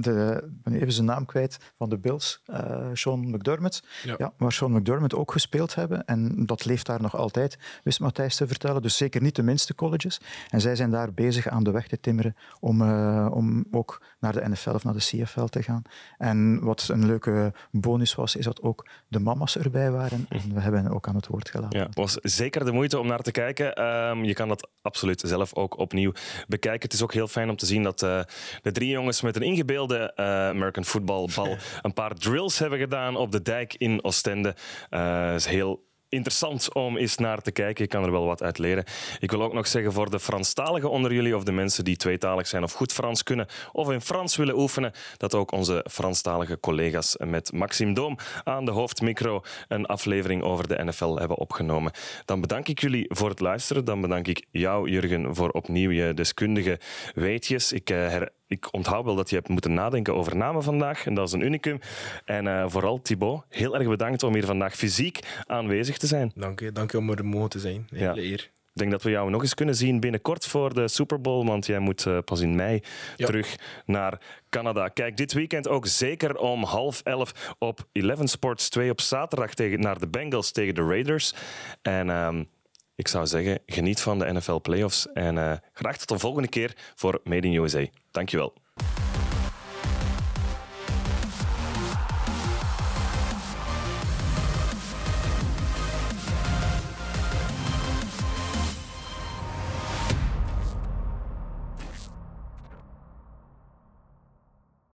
de, ben even zijn naam kwijt, van de Bills, uh, Sean McDermott. Ja. ja. waar Sean McDermott ook gespeeld hebben. En dat leeft daar nog altijd, wist Matthijs te vertellen. Dus zeker niet de minste colleges. En zij zijn daar bezig aan de weg te timmeren om, uh, om ook naar de NFL of naar de CFL te gaan. En wat een leuke bonus was, is dat ook de mama's erbij waren. En we hebben hen ook aan het woord gelaten. Ja, het was zeker de moeite om naar te kijken. Um, je kan dat absoluut zelf ook opnieuw bekijken. Het is ook heel fijn om te zien dat uh, de drie jongens met een ingebeelde de uh, American footballbal een paar drills hebben gedaan op de dijk in Oostende. Uh, is heel interessant om eens naar te kijken. Ik kan er wel wat uit leren. Ik wil ook nog zeggen voor de Franstaligen onder jullie of de mensen die tweetalig zijn of goed Frans kunnen of in Frans willen oefenen, dat ook onze Franstalige collega's met Maxime Doom aan de hoofdmicro een aflevering over de NFL hebben opgenomen. Dan bedank ik jullie voor het luisteren. Dan bedank ik jou, Jurgen, voor opnieuw je deskundige weetjes. Ik uh, her ik onthoud wel dat je hebt moeten nadenken over namen vandaag. En dat is een unicum. En uh, vooral Thibaut, heel erg bedankt om hier vandaag fysiek aanwezig te zijn. Dank je, dank je om er mogen te zijn. Hele ja. eer. Ik denk dat we jou nog eens kunnen zien binnenkort voor de Super Bowl, want jij moet uh, pas in mei ja. terug naar Canada. Kijk dit weekend ook zeker om half elf op Eleven Sports 2 op zaterdag tegen, naar de Bengals tegen de Raiders. En... Uh, ik zou zeggen, geniet van de NFL Playoffs en uh, graag tot de volgende keer voor Made in USA. Dankjewel.